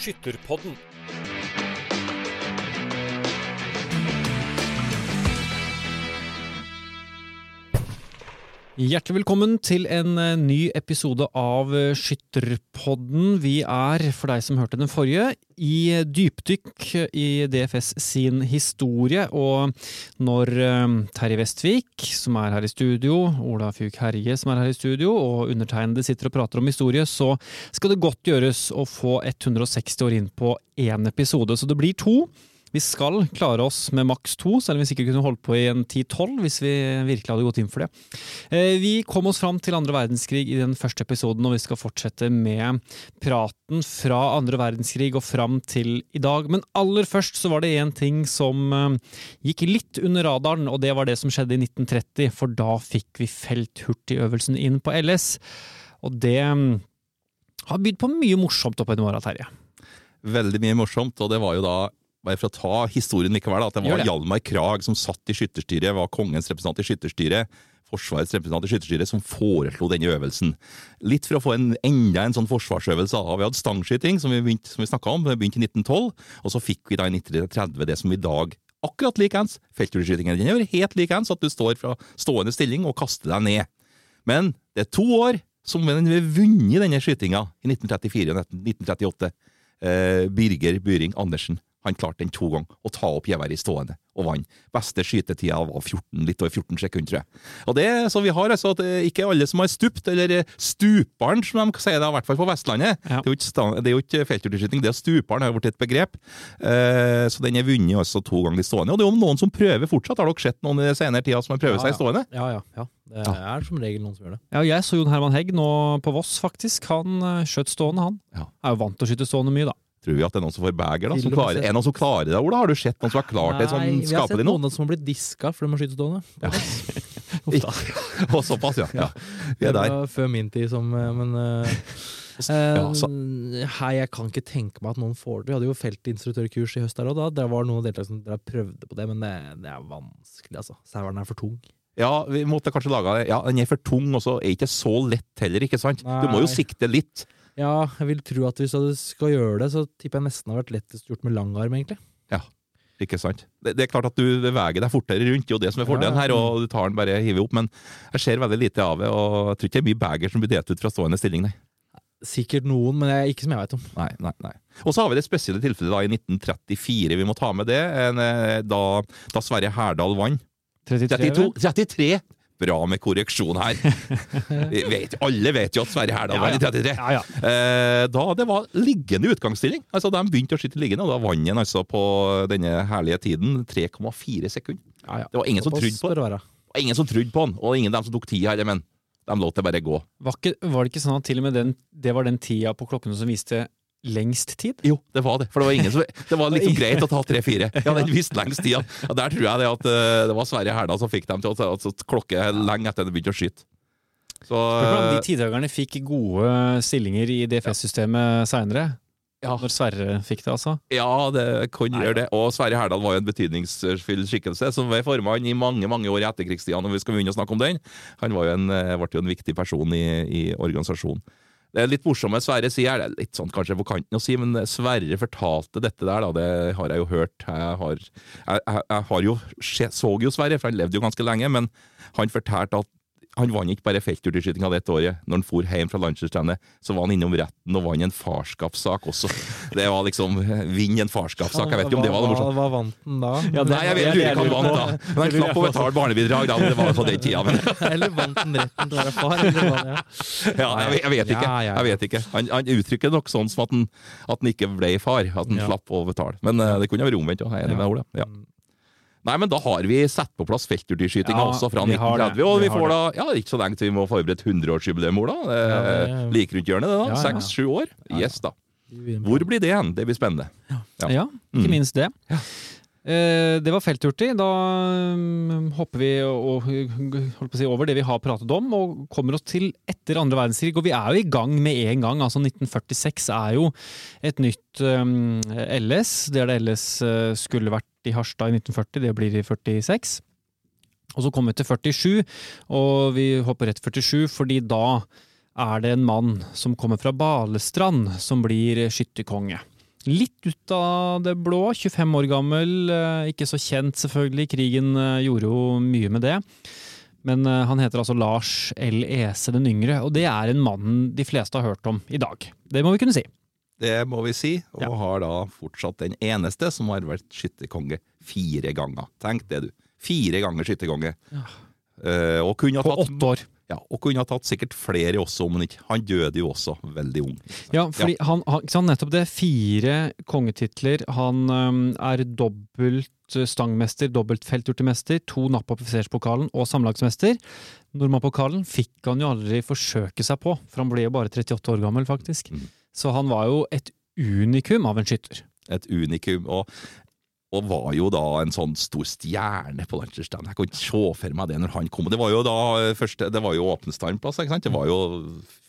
Skytterpodden. Hjertelig velkommen til en eh, ny episode av eh, Skytterpodden. Vi er, for deg som hørte den forrige, i dypdykk i DFS sin historie. Og når eh, Terje Vestvik, som er her i studio, Ola Fjuk Herje, som er her i studio, og undertegnede sitter og prater om historie, så skal det godt gjøres å få 160 år inn på én episode. Så det blir to. Vi skal klare oss med maks to, selv om vi sikkert kunne holdt på i en 10-12 hvis vi virkelig hadde gått inn for det. Eh, vi kom oss fram til andre verdenskrig i den første episoden, og vi skal fortsette med praten fra andre verdenskrig og fram til i dag. Men aller først så var det én ting som eh, gikk litt under radaren, og det var det som skjedde i 1930, for da fikk vi felthurtigøvelsen inn på LS. Og det mm, har bydd på mye morsomt opp gjennom åra, Terje. Veldig mye morsomt, og det var jo da bare for å ta historien likevel, at det var det. Hjalmar Krag som satt i skytterstyret, var kongens representant i skytterstyret, Forsvarets representant i skytterstyret, som foreslo denne øvelsen. Litt for å få en, enda en sånn forsvarsøvelse. Vi hadde stangskyting, som vi, begynte, som vi snakka om, begynte i 1912, og så fikk vi da i 1930 det som i dag akkurat likeens. Feltturskytingen den er helt likeens, at du står fra stående stilling og kaster deg ned. Men det er to år som vi har vunnet denne skytinga, i 1934 og 1938. Eh, Birger Byring Andersen. Han klarte den to ganger, å ta opp geværet i stående, og vant. Beste skytetida var 14, litt over 14 sekunder, tror jeg. Og det, så vi har altså at eh, ikke alle som har stupt, eller stuperen, stuparen, som de sier det, i hvert fall på Vestlandet. Ja. Det er jo ikke, det er jo ikke feltturskyting, det er stuparen har blitt et begrep. Eh, så den er vunnet altså to ganger i stående. Og det er jo noen som prøver fortsatt. Har dere sett noen i senere tida som har prøvd seg i stående? Ja, ja. ja. Det er som regel noen som gjør det. Ja, jeg så Jon Herman Hegg nå på Voss, faktisk. Han eh, skjøt stående, han. Ja. Er jo vant til å skyte stående mye, da. Tror vi at det er noen som får beger? da? Som klarer, er det noen som klarer det, Ola? Har du sett noen som har klart det sånn Nei, vi har sett noen som har blitt diska for de har skyte stående. Ja. Og såpass, ja. ja. Vi Det er der. var før min tid som eh, Men uh, Ja, eh, Hei, jeg kan ikke tenke meg at noen får det. Vi hadde jo feltinstruktørkurs i høst der òg. Det var noen deltakere som prøvde på det, men det, det er vanskelig, altså. Saueren er for tung. Ja, vi måtte kanskje lage det. Ja, den er for tung, og så er ikke så lett heller, ikke sant? Du må jo sikte litt. Ja, jeg vil tro at hvis du skal gjøre det, så tipper jeg nesten det har vært lettest gjort med lang arm, egentlig. Ja, Ikke sant? Det, det er klart at du beveger deg fortere rundt, det er jo det som er fordelen her, og du tar den bare hiver opp, men jeg ser veldig lite av det, og jeg tror ikke det er mye bager som blir delt ut fra stående stilling, nei. Sikkert noen, men jeg, ikke som jeg vet om. Nei, nei, nei. Og så har vi det spesielle tilfellet da i 1934, vi må ta med det, en, eh, da, da Sverre Herdal vant. 33, 32, 33! Bra med korreksjon her. Vet, alle vet jo at Sverre Herdal var i 33. Ja, ja. Eh, da det var liggende utgangsstilling. Altså De begynte å skyte liggende, og da vant han altså på denne herlige tiden 3,4 sekunder. Ja, ja. Det var ingen som trodde på det. Var ingen som trodde på han, og ingen av dem som tok tida heller, men de lot det bare gå. Var, ikke, var det ikke sånn at til og med den, det var den tida på klokkene som viste lengst tid? Jo, det var det. For det var ingen som Det var liksom greit å ta 3-4. Ja, den visste lengst tid. Ja, der tror jeg det at eh, det var Sverre Herdal som fikk dem til å altså, klokke lenge etter de begynte å skyte. Så meg om eh, de tidtagerne fikk gode stillinger i DFS-systemet seinere? Ja. Når Sverre fikk det, altså? Ja, det kan gjøre det. Og Sverre Herdal var jo en betydningsfull skikkelse, som var formann i mange mange år i etterkrigstida, når vi skal begynne å snakke om den. Han var jo en, eh, ble jo en viktig person i, i organisasjonen. Det er litt morsomt med Sverre sier, det er litt sånn kanskje på kanten å si, men Sverre fortalte dette der, da, det har jeg jo hørt. Jeg har, jeg, jeg, jeg har jo, så jo Sverre, for han levde jo ganske lenge, men han fortalte at han vant ikke bare feltturskytinga dette året. Når han for hjem fra landslagstrenet, så var han innom retten og vant en farskapssak også. Det var liksom Vinn en farskapssak. Jeg vet ikke om det var noe morsomt. Hva, vant den da? Ja, det- Nei, jeg jeg lurer ikke hva han vant, da. Men han slapp å betale barnebidrag, da. men Det var på den tida. Men Eller vant den retten til å være far? Ja. ja, jeg, jeg vet ikke. Jeg vet ikke. Han, han uttrykker nok sånn som at han, at han ikke ble far. At han slapp å betale. Men eh, det kunne vært omvendt. òg. Jeg er enig med Ola. Ja. Nei, men da har vi satt på plass feltturdyrskytinga Ja, også fra vi 1930. Og Vi vi får da Ja, ikke så lenge til vi må forberede 100-årsjubileum, Ola. Ja, er det- Like rundt hjørnet, det, da. Ja, ja, ja. Seks-sju år. Ja, ja. Yes, da. Hvor blir det hen? Det blir spennende. Ja. Ja, ikke Mm. minst det. Eh, det var felthurtig. Da mm, hopper vi si, over det vi har pratet om, og kommer oss til etter andre verdenskrig. Og vi er jo i gang med en gang. altså 1946 er jo et nytt um, LS. Det er det LS eh, skulle vært i Harstad i 1940, det blir i 46. Og så kommer vi til 47, og vi hopper rett 47, fordi da er det en mann som kommer fra Balestrand, som blir skytterkonge. Litt ut av det blå, 25 år gammel, eh, ikke så kjent selvfølgelig, krigen eh, gjorde jo mye med det. Men eh, han heter altså Lars L. Ese den yngre, og det er en mann de fleste har hørt om i dag. Det må vi kunne si. Det må vi si, og Ja. har da fortsatt den eneste som har vært skytterkonge fire ganger. Tenk det, du. Fire ganger skytterkonge. Eh, og kunne ha På tatt åtte år. Ja, og kunne ha tatt sikkert flere også, om han ikke. Han døde jo også veldig ung. Ja, fordi Han, han, sant, nettopp det. Fire kongetitler. Han øhm, er dobbelt øh, stangmester, dobbelt felturtemester, to napp på offiserspokalen og samlagsmester. Nordmannpokalen fikk han jo aldri forsøke seg på, for han ble jo bare 38 år gammel, faktisk. Mm. Så han var jo et unikum av en skytter. Et unikum. Og, og var jo da en sånn stor stjerne på Lancherstand. Jeg kan ikke se for meg det når han kom. Det var jo da eh, første, det var jo åpnestandplass, ikke sant? Det var jo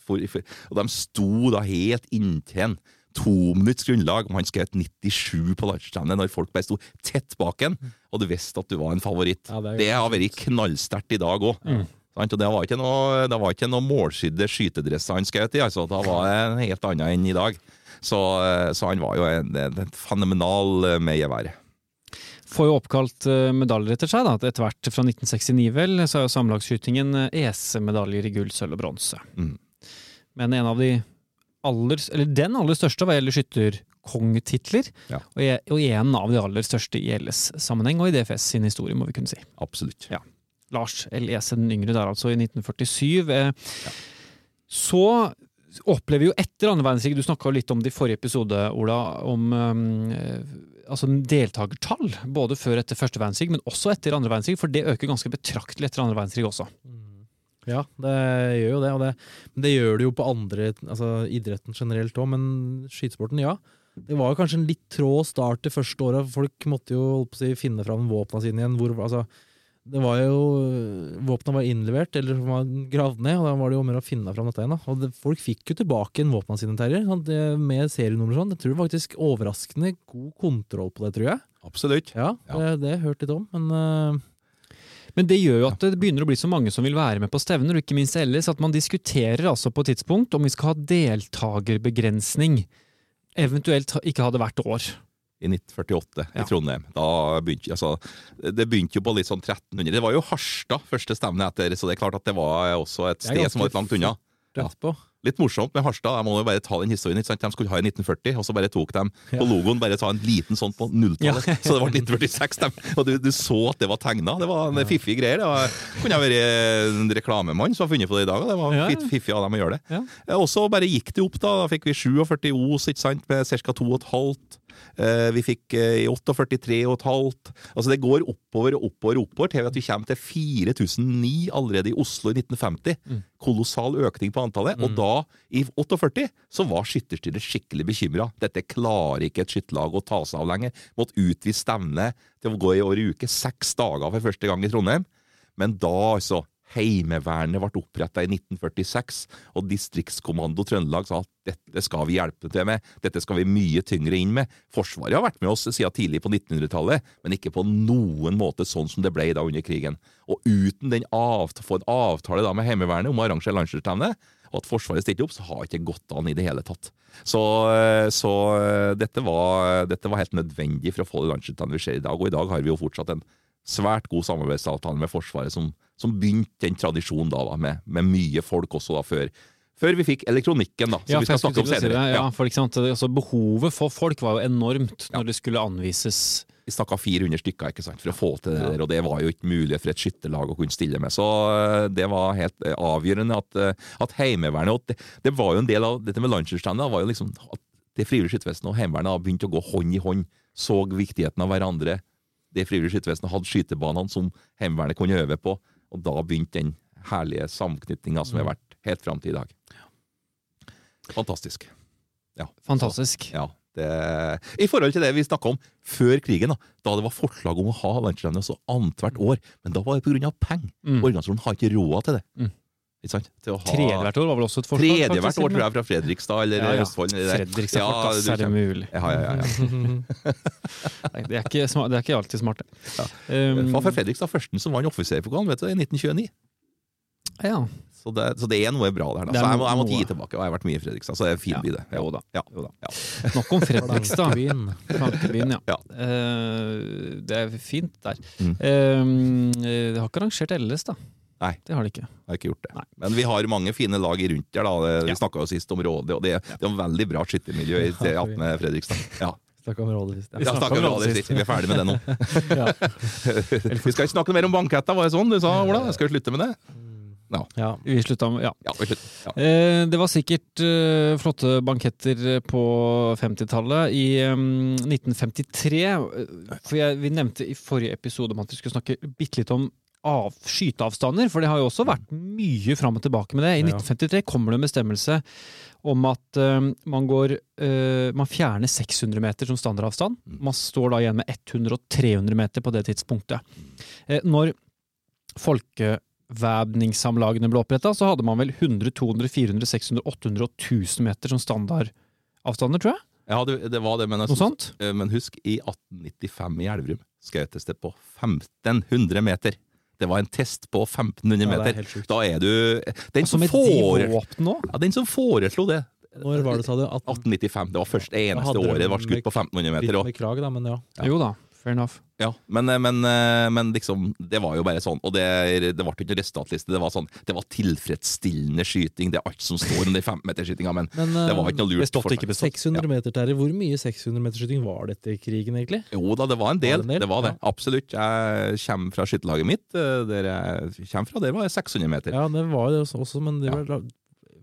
for, for, og de sto da helt inntil en tominutts grunnlag. og Han skjøt 97 på Lancherstandet når folk bare sto tett bak en, og du visste at du var en favoritt. Ja, det det har vært knallsterkt i dag òg. Mm. Og det var ikke noe, det var ikke noe målskydde skytedresser han skjøt i. altså. Da var det en helt annet enn i dag. Så, eh, så han var jo en, en fenomenal eh, med geværet. Får jo oppkalt øh, medaljer etter seg, da. Etter hvert fra 1969, vel, så er jo samlagsskytingen øh, ESE-medaljer i gull, sølv og bronse. Mm. Men en av de aller, eller den aller største hva gjelder skytterkongetitler, Ja. og, e- og en av de aller største i LS-sammenheng og i DFS sin historie, må vi kunne si. Absolutt. Lars L. Ese den yngre der, altså, i 1947. Eh, Så opplever jo etter andre verdenskrig, du snakka litt om det i forrige episode, Ola, om eh, altså deltakertall. Både før og etter første verdenskrig, men også etter andre verdenskrig, for det øker ganske betraktelig etter andre verdenskrig også. Ja, det gjør jo det. Og det, men det gjør det jo på andre altså idretten generelt òg, men skytesporten, ja. Det var jo kanskje en litt trå start det første året. Folk måtte jo holdt på å si, finne fram våpna sine igjen. Hvor, altså, det var jo Våpna var innlevert eller var gravd ned, og da var det jo mer å finne fram dette igjen. Og det, folk fikk jo tilbake en våpna sine, Terje, med serienummer og sånn. Jeg tror faktisk overraskende god kontroll på det, tror jeg. Absolutt. Ja, Ja. Det, det hørte jeg litt om, men uh Men det gjør jo at det begynner å bli så mange som vil være med på stevner, og ikke minst ellers, at man diskuterer altså på et tidspunkt om vi skal ha deltakerbegrensning. Eventuelt ikke ha det hvert år. I 1948 Ja. i Trondheim. Da begynte, altså, det begynte jo på litt sånn 1300. Det var jo Harstad første stevne etter, så det er klart at det var også et sted som var litt langt unna. Ja. Litt morsomt med Harstad. Jeg må jo bare ta den historien. ikke sant? De skulle ha i 1940, og så bare tok de på logoen bare ta en liten sånn på nulltallet. Så det var 1946. De, og du, du så at det var tegna. Det var en fiffig greier. Det var, kunne jeg vært en reklamemann som har funnet på det i dag. og Det var Ja, ja. fiffig av dem å gjøre det. Ja. Eh, Og så bare gikk det opp, da. Da fikk vi 47 os ikke sant? med ca. 2,5. Eh, Vi fikk eh, i 48 3,5. Altså det går oppover og oppover oppover til at vi kommer til 4009 allerede i Oslo i 1950. Mm. Kolossal økning på antallet. Og da, i 48, så var skytterstyret skikkelig bekymra. Dette klarer ikke et skytterlag å ta seg av lenger. Måtte utvise stevnet til å gå i år i uke. Seks dager for første gang i Trondheim. Men da, altså Heimevernet ble oppretta i 1946, og Distriktskommando Trøndelag sa at dette skal vi hjelpe til med, dette skal vi mye tyngre inn med. Forsvaret har vært med oss siden tidlig på 1900-tallet, men ikke på noen måte sånn som det ble da under krigen. Og uten den avtale, få en avtale da med Heimevernet om å arrangere landslagsstevne, og at Forsvaret stilte opp, så har ikke gått an i det hele tatt. Så, eh, så eh, dette, var, dette var helt nødvendig for å få det landslagsstevnet vi ser i dag, og i dag har vi jo fortsatt en svært god samarbeidsavtale med Forsvaret, som, som begynte den tradisjonen da, da med, med mye folk også da før. Før vi fikk elektronikken, da, som Ja, vi skal snakke om senere. det, Ja, for ikke sant? Altså, behovet for folk var jo enormt Ja. når det skulle anvises. Vi snakka 400 stykker ikke sant, for å få til det der, og det var jo ikke mulig for et skytterlag å kunne stille med. Så eh, det var helt eh, avgjørende at, eh, at Heimevernet og det, det var jo en del av dette med landslagsstevnet var jo liksom at det frivillige skyttervesenet og Heimevernet har begynt å gå hånd i hånd, så viktigheten av hverandre. Det frivillige skyttervesenet hadde skytebanene som Heimevernet kunne øve på, og da begynte den herlige samknytninga som har vært helt fram til i dag. Fantastisk. Fantastisk. Ja, det, I forhold til det vi snakka om før krigen, da, da det var forslag om å ha landsstevne så annethvert år, men da var det pga. penger. Mm. Organisasjonen har ikke råd til det. Mm. Ikke sant? Til å ha Tredje hvert år var vel også et forslag? Tredje hvert år, tror jeg, fra Fredrikstad eller Ja, ja. Østfold. eller. Fredrikstad, Ja, folk, er det mulig? Ja, ja, ja, ja. Nei, det, er ikke smart, det er ikke alltid smart, det. Ja. Um, Det var fra Fredrikstad førsten som vant offiserpokalen vet du, i 1929. Ja. Så det, så det er noe bra der. Da. Så jeg, må, jeg måtte gi tilbake, og jeg har vært mye i Fredrikstad, så det er en fin Ja. by, det. Jo da. Ja. Jo da. Ja. Nok om Fredrikstad. Flankebyen, ja. Ja. Eh, det er fint der. Mm. Uh, det har ikke arrangert LS, da. Nei. Det har de ikke. Har ikke gjort det. Nei. Men vi har mange fine lag rundt der. da. Vi Ja. Snakka jo sist om Rådet, og det, det er en veldig bra skyttermiljø i Ja, T18 Fredrikstad. Ja, Snakka om rådet sist. vi har snakket om Rådet sist. Vi er ferdig med det nå. Ja. Vi skal ikke snakke mer om banketter, var det sånn du sa, Ola? Jeg skal vi slutte med det? ja. Vi slutta med Ja. Ja, vi slutter. Ja. Eh, Det var sikkert eh, flotte banketter på 50-tallet. I eh, 1953 eh, For jeg, vi nevnte i forrige episode om at vi skulle snakke bitte litt om av, skyteavstander, for det har jo også vært mye fram og tilbake med det. I 1953 kommer det en bestemmelse om at uh, man går uh, Man fjerner 600 meter som standardavstand. Mm. Man står da igjen med 100 og 300 meter på det tidspunktet. Uh, når folkevæpningssamlagene ble oppretta, så hadde man vel 100, 200, 400, 600, 800 og 1000 meter som standardavstander, tror jeg. Ja, det, det var det, men, synes- men husk, i 1895 i Elverum skjøtes det på 1500 meter. Det var en test på 1500 Ja, det er meter. helt da er du Den Altså som, de fore, òg? ja, den som foreslo det, Når var det, sa du? 18, 1895, det var først eneste året det var skutt på 1500 meter. litt med krag, da, men ja. Ja. Jo da, fair enough. ja, men, eh, men, eh, men liksom, det var jo bare sånn. Og det, det ble ikke resultatliste. Det var sånn, det var tilfredsstillende skyting. Det er alt som står om den 15-meterskytinga, men Men det var eh, ikke noe lurt. Bestått, forsvar. ikke bestått. 600 meter, Terje. Hvor mye 600 meterskyting var det etter krigen, egentlig? Jo da, det var en del. Var det en del? Det var det. Ja. Absolutt. Jeg kommer fra skytterlaget mitt. eh, Der jeg kommer fra, der var det 600 meter. Ja, det var det også, men det Ja.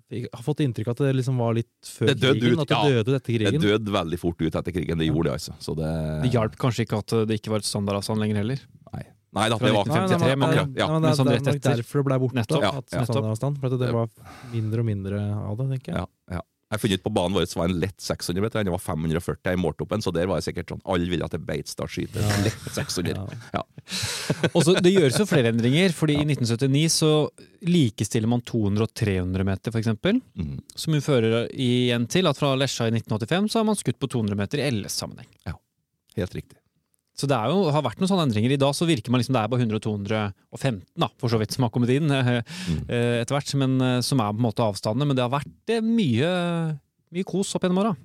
Var, jeg har fått inntrykk av at det liksom var litt før Det krigen. ut, at det ja. døde etter etter Det døde veldig fort ut etter krigen. Det gjorde det, altså. Så det Det hjalp kanskje ikke at det ikke var et standardavstand lenger heller. Nei. Nei da, det var 1953, men- akkurat, ja. Men det, det, sånn det er nok derfor det ble borte. Nettopp, ja, at- ja. standardavstand, for at det var mindre og mindre av det, tenker jeg. Ja, ja. Jeg funnet ut på banen vår var en lett 600 meter, den var 540 i en, så der var det sikkert sånn alle ville at det Beitstad skyter. Ja. Lett 600. Ja. Også, Det gjøres jo flere endringer, fordi i 1979 så likestiller man 200 og 300 meter, f.eks. Mm. Som jo fører igjen til at fra Lesja i 1985 så har man skutt på 200 meter i LS-sammenheng. Ja, Helt riktig. Så det er jo, har vært noen sånne endringer. I dag så virker man liksom det er bare 100 og 215, da, for så vidt, som har kommet inn Mm. etter hvert, men eh, som er på en måte avstandene. Men det har vært eh, mye, mye kos opp gjennom åra.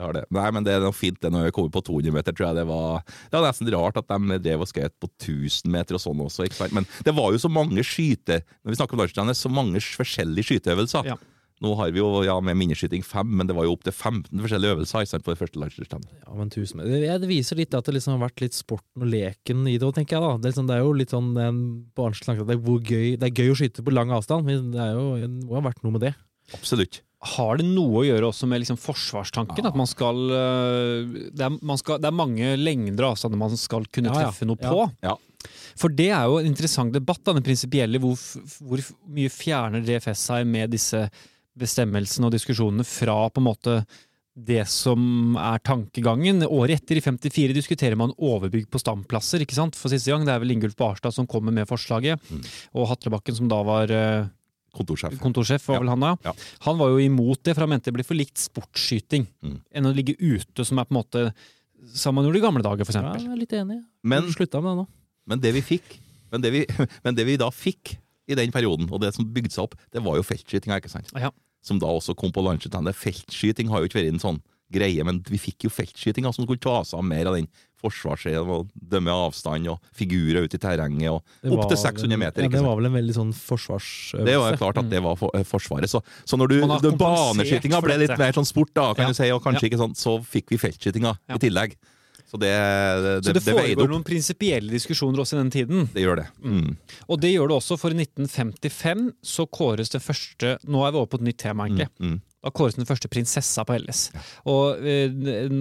Det har det. Nei, men det er noe fint det når vi kommer på 200 meter, tror jeg det var Det var nesten rart at de drev og skøyt på 1000 meter og sånn også. Men det var jo så mange skyte... Når vi snakker om landslaget, så mange forskjellige skyteøvelser. Ja. Nå har vi jo ja, med mineskyting fem, men det var jo opptil 15 forskjellige øvelser sant, på det første landslagsstevnet. Ja, men tusen. Det, viser litt at det liksom har vært litt sporten og leken i det òg, tenker jeg. da. Det er, liksom, det er jo litt sånn tanke at det er, hvor gøy, det er gøy å skyte på lang avstand, men det er jo, det må ha vært noe med det. Absolutt. Har det noe å gjøre også med liksom forsvarstanken? Ja. At man skal, eh, det, er, man skal det er mange lengder av avstander man skal kunne Ja, ja. treffe noe på. Ja. For det er jo en interessant debatt, da, den prinsipielle. Hvor, hvor mye fjerner DFS seg med disse bestemmelsene og diskusjonene fra på en måte det som er tankegangen. Året etter, i 54, diskuterer man overbygg på stamplasser, ikke sant? For siste gang. Det er vel Ingulf Barstad som kommer med forslaget. Mm. Og Hatlebakken, som da var eh, Kontorsjef. kontorsjef, var Ja. vel han da. Ja. Han var jo imot det, for han mente det ble for likt sportsskyting Mm. enn å ligge ute, som er på en måte som man gjorde i gamle dager, for Ja, eksempel. jeg er litt enig. Men Men slutta med det nå. Men det vi fikk, men det vi, men det vi da fikk i den perioden, og det som bygde seg opp, det var jo feltskytinga, ikke sant? Ja. Som da også kom på landslagsstevnet. Feltskyting har jo ikke vært en sånn greie, men vi fikk jo feltskytinga som skulle ta seg av mer av den forsvarssiden og dømme avstand og figurer ut i terrenget og opptil opp til 600 vel- meter. Ja, det var vel en veldig sånn forsvarsøvelse. Det var jo klart at det var for, eh, Forsvaret. Så, så når du, baneskytinga ble litt mer sånn sport, da, kan Ja. du si, og kanskje ikke sånn, så fikk vi feltskytinga Ja. i tillegg. Så det, det, Så det foregår noen prinsipielle diskusjoner også i den tiden. Det gjør det. Mm. Og det gjør det også, for i 1955 så kåres det første Nå er vi over på et nytt tema, egentlig. Mm. Mm. Da kåres den første prinsessa på LS. Og eh,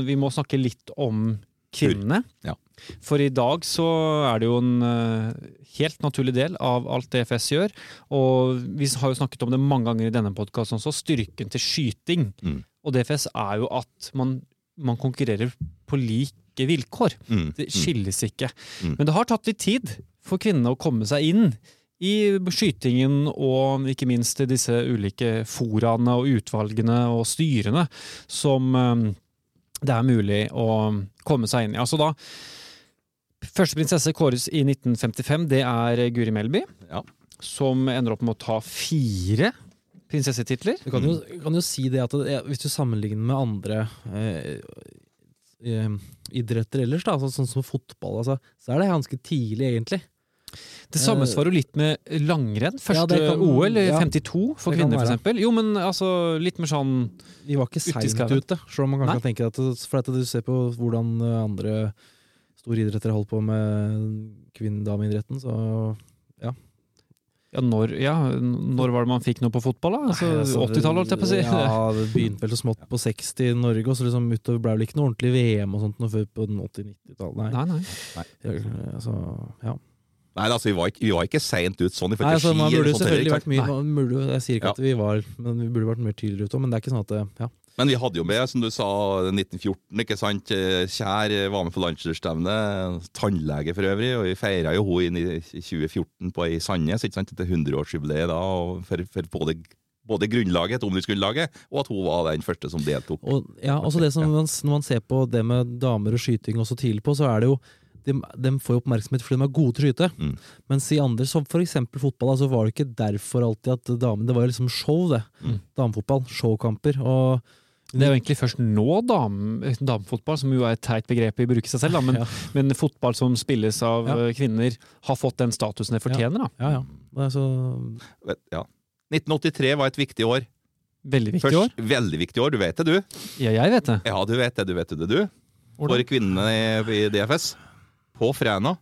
vi må snakke litt om kvinnene. Ja. For i dag så er det jo en eh, helt naturlig del av alt DFS gjør. Og vi har jo snakket om det mange ganger i denne podkasten også, styrken til skyting. Mm. Og DFS er jo at man, man konkurrerer på like vilkår. Mm. Det Mm. skilles ikke. Mm. Men det har tatt litt tid for kvinnene å komme seg inn i skytingen og ikke minst disse ulike foraene og utvalgene og styrene som eh, det er mulig å komme seg inn i. Altså da Første prinsesse kåres i 1955, det er Guri Melby. Ja. som ender opp med å ta fire prinsessetitler. Du kan jo, kan jo si det at det, hvis du sammenligner med andre eh, idretter ellers, da, altså, sånn som fotball, altså, så er det ganske tidlig, egentlig. Det samme svarer jo litt med langrenn. Første Ja, kan- OL ja, 52 for kvinner, eksempel. Jo, men altså litt mer sånn Vi var ikke seint ute, selv om man kan tenke at For at du ser på hvordan eh, andre store idretter holdt på med kvinnedameidretten, så ja når, ja, når var det man fikk noe på fotball, da? Altså, altså, 80-tallet, holdt jeg på å si. Ja, det begynte vel så smått på 60 i Norge, og så liksom utover ble det vel ikke noe ordentlig VM og sånt noe før på 80-90-tallet. Nei. Nei, nei. nei. Altså, ja. Nei, altså, vi var ikke, vi var ikke seint ut sånn i Nei, altså, man burde heller, selvfølgelig vært mye man burde, Jeg sier ikke Ja. at vi var Men vi burde vært mye tydeligere ute òg, men det er ikke sånn at ja. Men vi hadde jo med, som du sa, 1914, ikke sant. Kjær var med på landsdelsstevne. Tannlege for øvrig. Og vi feira jo hun inn i 2014 på i Sandnes, ikke sant. Etter 100-årsjubileet da. Og for, for både, både grunnlaget, omdriftsgrunnlaget, og at hun var den første som deltok. Og, ja, altså det som man, Når man ser på det med damer og skyting også tidlig på, så er det jo de, de får jo oppmerksomhet fordi de er gode til å skyte. Mm. Mens i andre, som eksempel fotball, så var det ikke derfor alltid at damene Det var jo liksom show, det. Mm. Damefotball. Showkamper. Og Det er jo egentlig først nå dame, damefotball, som jo er et teit begrep i bruk i seg selv, da, men, Ja. men fotball som spilles av Ja. eh, kvinner, har fått den statusen det fortjener. da. ja, ja. Det er så Ja. 1983 var et viktig år. Veldig viktig Først, år. Veldig viktig år, du vet det, du. Ja, jeg vet det. Ja, du vet det, du vet det, du. For kvinnene i, i DFS. På Fræna.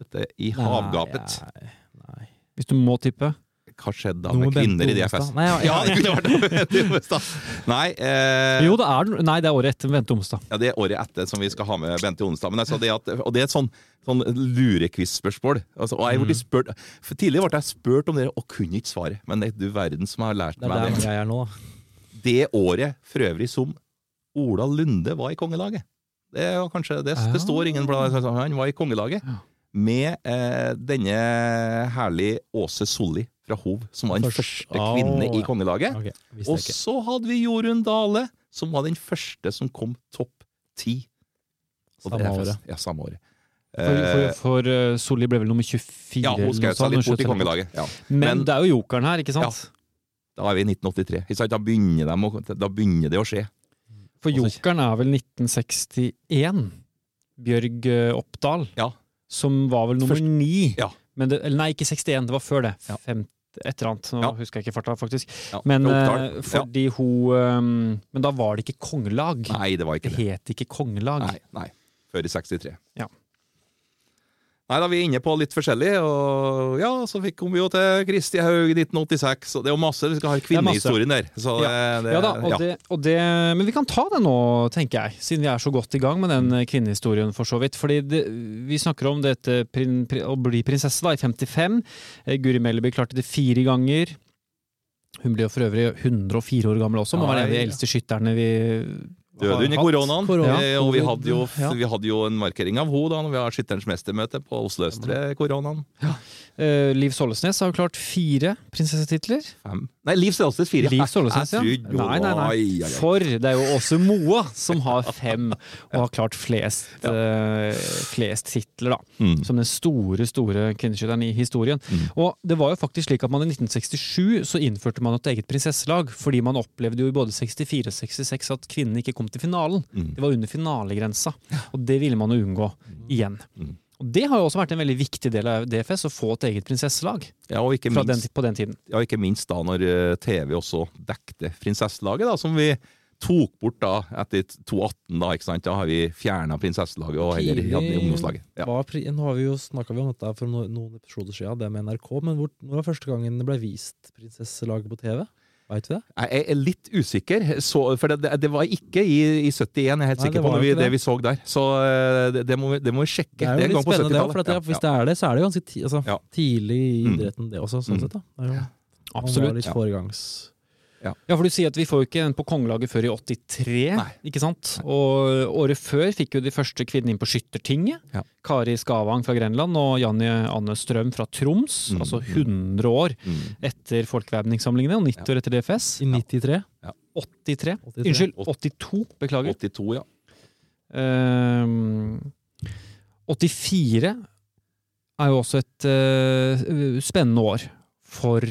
Dette i havgapet. Nei, nei. Hvis du må tippe. Hva skjedd da med kvinner i DFS? Nei, ja, ja, det kunne vært Bente Onsdag. Nei, eh, Jo, det er, nei, det er året etter Bente Onsdag. ja, det er året etter som vi skal ha med Bente Onsdag. Men altså det at, og det er et sånn, sånn lurekviss-spørsmål. Altså, og jeg ble spurt, for Tidligere ble jeg spurt om det og kunne ikke svare. Men det er du verden som har lært Det er meg det. jeg er nå. Det året for øvrig som Ola Lunde var i kongelaget. Det, kanskje, det, det står ingen blad Han var i kongelaget Ja. med eh, denne herlige Åse Solli fra Hov, som var den Først- første kvinne i kongelaget. Okay, Og så hadde vi Jorunn Dale, som var den første som kom topp ti. Samme året. Ja, samme året. For, for, Eh, for eh, Solli ble vel nummer 24. ja, hun skal seg litt bort i kongelaget. Ja. Men, Men- det er jo jokeren her, ikke sant? Ja. Da er vi i 1983. Da, begynner de da begynner det å skje. For jokeren er vel 1961. Bjørg eh, Oppdal. Ja. Som var vel nummer ni. Ja. Men det, eller nei, ikke 61, det var før det. Ja. Fem, et eller annet. Nå Ja. husker jeg ikke farta, faktisk. Ja, Men eh, fordi hun eh, Men da var det ikke kongelag. Nei, det var Det det. het ikke kongelag. Nei, nei. Før i 63. Ja. Nei, da vi er inne på litt forskjellig, og ja, så fikk kom vi jo til Kristi Haug i 1986, og det er jo masse, vi skal ha kvinnehistorien der. Så det, det, Ja da, og ja. det, og det, men vi kan ta det nå, tenker jeg, siden vi er så godt i gang med den eh, kvinnehistorien, for så vidt. Fordi det, vi snakker om dette prin, prin, å bli prinsesse da, i 55. Eh, Guri Melby klarte det fire ganger. Hun ble jo for øvrig 104 år gammel også, må Ja, være en av de eldste skytterne vi Døde under koronaen, Korona. Ja, og vi hadde, jo, vi hadde jo en markering av henne da når vi har Skytterens mestermøte på Oslo Østre koronaen. Eh, Liv Sollesnes har jo klart fire prinsessetitler. Fem. Nei, Liv Sollesnes fire. Liv Sollesnes, ja. Nei, nei, nei. For det er jo også Moa som har fem, og har klart flest, uh, flest titler, da. Mm. Som den store, store kvinneskytteren i historien. Mm. Og det var jo faktisk slik at man i 1967 så innførte man et eget prinsesselag, fordi man opplevde jo i både 64 og 66 at kvinnene ikke kom til finalen. Mm. Det var under finalegrensa, og det ville man jo unngå igjen. Mm. Og Det har jo også vært en veldig viktig del av DFS, å få et eget prinsesselag Ja, og ikke minst, den, på den tiden. ja, ikke minst da når eh, TV også dekte prinsesselaget, da, som vi tok bort da etter 2018. da, ikke sant? Da har vi fjerna prinsesselaget og heller hadde ungdomslaget. Ja. Nå har vi jo snakka om dette for noen episoder siden, det med NRK, men hvor, når var første gangen det ble vist prinsesselaget på TV? Veit du det? Jeg er litt usikker, så, for det, det, var ikke i, i 71, jeg er helt Nei, sikker på, vi, det vi så der. Så eh, det, det, må, vi, sjekke. Det er jo litt spennende, det òg, for Ja, hvis ja. det er det, så er det jo ganske ti, altså, tidlig i Mm. idretten, det også, sånn Mm. sett. da. Det er jo, man var Absolutt. litt foregangs... Ja, for du sier at vi får jo ikke den på kongelaget før i 83, Nei. ikke sant? Og året før fikk jo de første kvinnene inn på Skyttertinget. Ja. Kari Skavang fra Grenland og Janni Anne Strøm fra Troms. Mm. Altså 100 år Mm. etter folkevæpningssamlingene og 90 år etter DFS. I 93? 83. 83. Unnskyld, 82. Beklager. 82, ja. Ehm, 84 er jo også et uh, spennende år for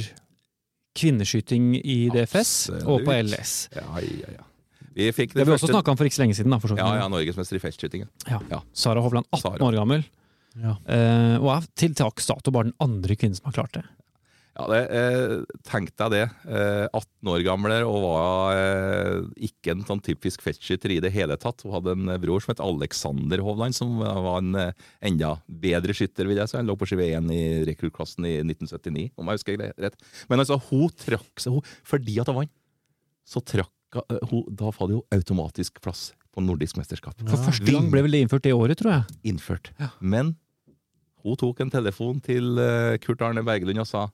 kvinneskyting i DFS og på LS. Ja, ja, ja. Vi fikk Det det har vi også snakka om for ikke så lenge siden. Da, for så. Ja, ja, norgesmester i feltskyting. Sara Hovland, 18 Sara. år gammel, Ja. Uh, og er til dags dato bare den andre kvinnen som har klart det. Ja, det, eh, tenkte jeg det. Eh, 18 år gamle og var eh, ikke en sånn typisk feltskytter i det hele tatt. Hun hadde en eh, bror som het Alexander Hovland, som var en eh, enda bedre skytter, vil jeg si. Han lå på skive 1 i rekruttklassen i 1979, om jeg husker rett. Men altså, hun trakk seg hun, Fordi at hun vant, så trakk eh, hun Da fikk hun automatisk plass på nordisk mesterskap. For første gang ble vel det innført det året, tror jeg. Innført. Men hun tok en telefon til Kurt Arne Bergelund og sa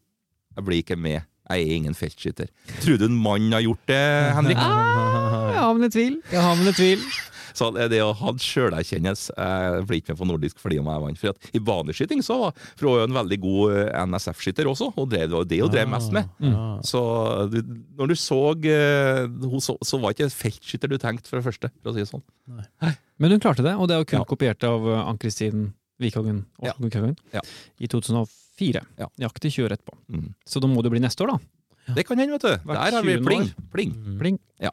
jeg blir ikke med, jeg er ingen feltskytter. Tror du en mann har gjort det, Henrik? Ah, jeg har med en tvil. Jeg har med en tvil. Så det det å ha sjølerkjennelse Jeg blir ikke med på nordisk fordi om jeg vant. For at I baneskyting så var Frå en veldig god eh, NSF-skytter også, og det var det hun drev mest med. Mm. Så du, når du så eh, hun, så, så var ikke feltskytter du tenkte for det første, for å si det sånn. Men hun klarte det, og det er jo kun Ja. kopiert av eh, Ann-Kristin Ja. Aasland Ja. i 2004. Ja. Nøyaktig 20 år etterpå. Mm. Så da må det bli neste år, da. Det kan hende, vet du. Hvert Der har vi pling. pling. Mm. Pling. Ja.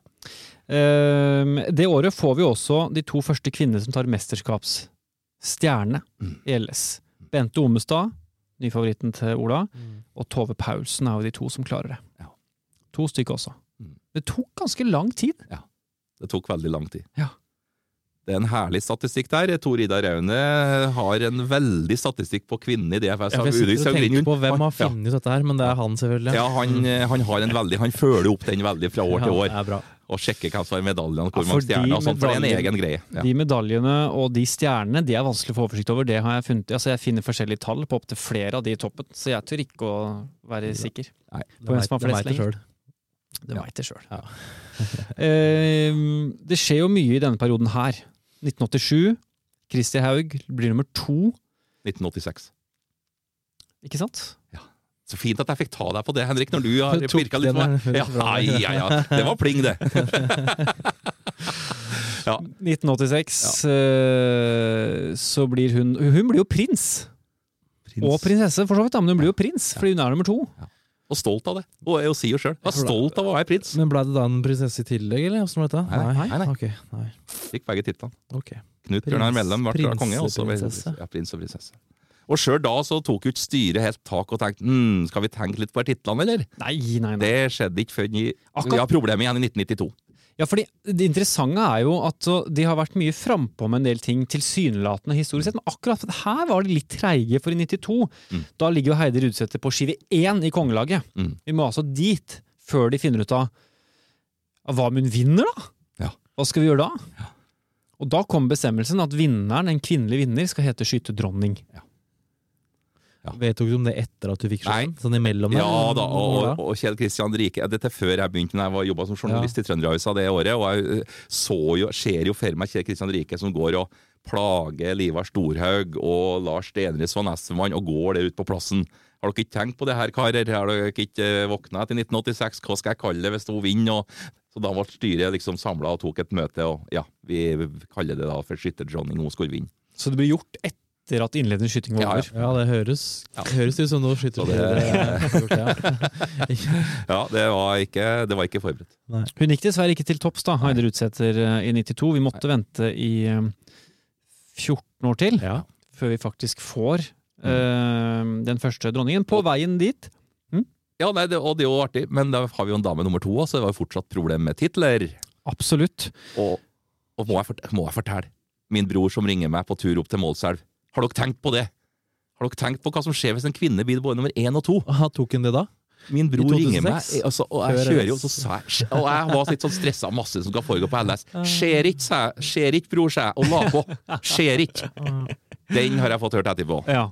Um, det året får vi også de to første kvinnene som tar mesterskapsstjerne Mm. i LS. Bente Omestad, nyfavoritten til Ola, Mm. og Tove Paulsen er jo de to som klarer det. Ja. To stykker også. Mm. Det tok ganske lang tid. Det tok veldig lang tid. Ja. Det er en herlig statistikk der. Tor Ida Raune har en veldig statistikk på kvinnene i DFS. Jeg av sitter tenker på hvem har Ja. funnet ut dette her, men det er han, selvfølgelig. Ja, han, eh, han har en veldig Han følger opp den veldig fra år til Ja, år. det er bra. Og sjekker hvem som har medaljene, hvor Ja, mange stjerner og sånt. For det er en egen greie. Ja. De medaljene og de stjernene de er vanskelig å få oversikt over. Det har Jeg funnet. Altså jeg finner forskjellige tall på opptil flere av de i toppen, så jeg tør ikke å være sikker. Nei. På hvem som har flest vet det lenger. Det veit jeg sjøl. Ja. det skjer jo mye i denne perioden her. 1987. Christer Haug blir nummer to, 1986. ikke sant? Ja. Så fint at jeg fikk ta deg på det, Henrik, når du har pirka litt på meg. Ja, ja, ja. Det var pling, det. 1986 eh, så blir hun Hun blir jo prins! Og prinsesse, for så vidt, men hun blir jo prins, fordi hun er nummer to. Og stolt av det. Og jeg sier jo sjøl. Var stolt av å være prins. Men ble det da en prinsesse i tillegg, eller åssen var dette? Nei, nei, nei. Ok, nei. Fikk begge titlene. Okay. Knut Bjørnar Mellem ble prins, konge. også. Ja, prins og prinsesse. Og sjøl da så tok jo ikke styret helt tak og tenkte hm, skal vi tenke litt på titlene, eller? Nei, nei, nei. Det skjedde ikke før i Akkurat- Vi har problemet igjen i 1992. Ja, fordi Det interessante er jo at de har vært mye frampå med en del ting tilsynelatende historisk sett, men akkurat her var de litt treige, for i 92 Mm. da ligger jo Heidi Rudsæter på skive én i kongelaget. Mm. Vi må altså dit før de finner ut av av hva om hun vinner, da? Ja. Hva skal vi gjøre da? Og da kom bestemmelsen at vinneren, en kvinnelig vinner, skal hete skytterdronning. Vedtok du om det etter at du fikk sjansen? Sånn imellom? Ja da, og, og Kjell Kristian Rike Dette før jeg begynte når jeg var- jobba som journalist i Trønderavisa det året. Og jeg eh, så jo, ser jo for meg Kjell Kristian Rike som går og plager Livar Storhaug og Lars Stenris von Essemann og går der ute på plassen. Har dere ikke tenkt på det her, karer? Har dere ikke eh, våkna etter 1986? Hva skal jeg kalle det hvis hun vinner? Så da ble styret liksom samla og tok et møte, og ja, vi kaller det da for skytterdronning. Hun skulle vinne. Så det ble gjort etter at innledende skyting var Ja, ja. Ja, det høres, det høres ut som noe Så du det- ja. Ja, det var ikke, det var ikke forberedt. Hun gikk dessverre ikke til topps, da, Heider Rudsæter eh, i 92. Vi måtte vente i eh, 14 år til ja. før vi faktisk får uh, den første dronningen. På veien dit Ja, nei, det, og det er jo artig, men da har vi jo en dame nummer to så det var jo fortsatt problem med titler. Absolutt. Og, og må, jeg fortelle, må jeg fortelle, min bror som ringer meg på tur opp til Målselv, har dere tenkt på det? Har dere tenkt på hva som skjer hvis en kvinne blir både nummer én og to? Aha, tok hun det da? Min bror 2006? ringer meg, altså, og jeg kjører jo så sa jeg, Og jeg var litt sånn stressa masse som skal foregå på LS. Skjer ikke, sa jeg. Skjer ikke, bror, sa jeg. Og la på. Skjer ikke. Den har jeg fått hørt etterpå. Ja.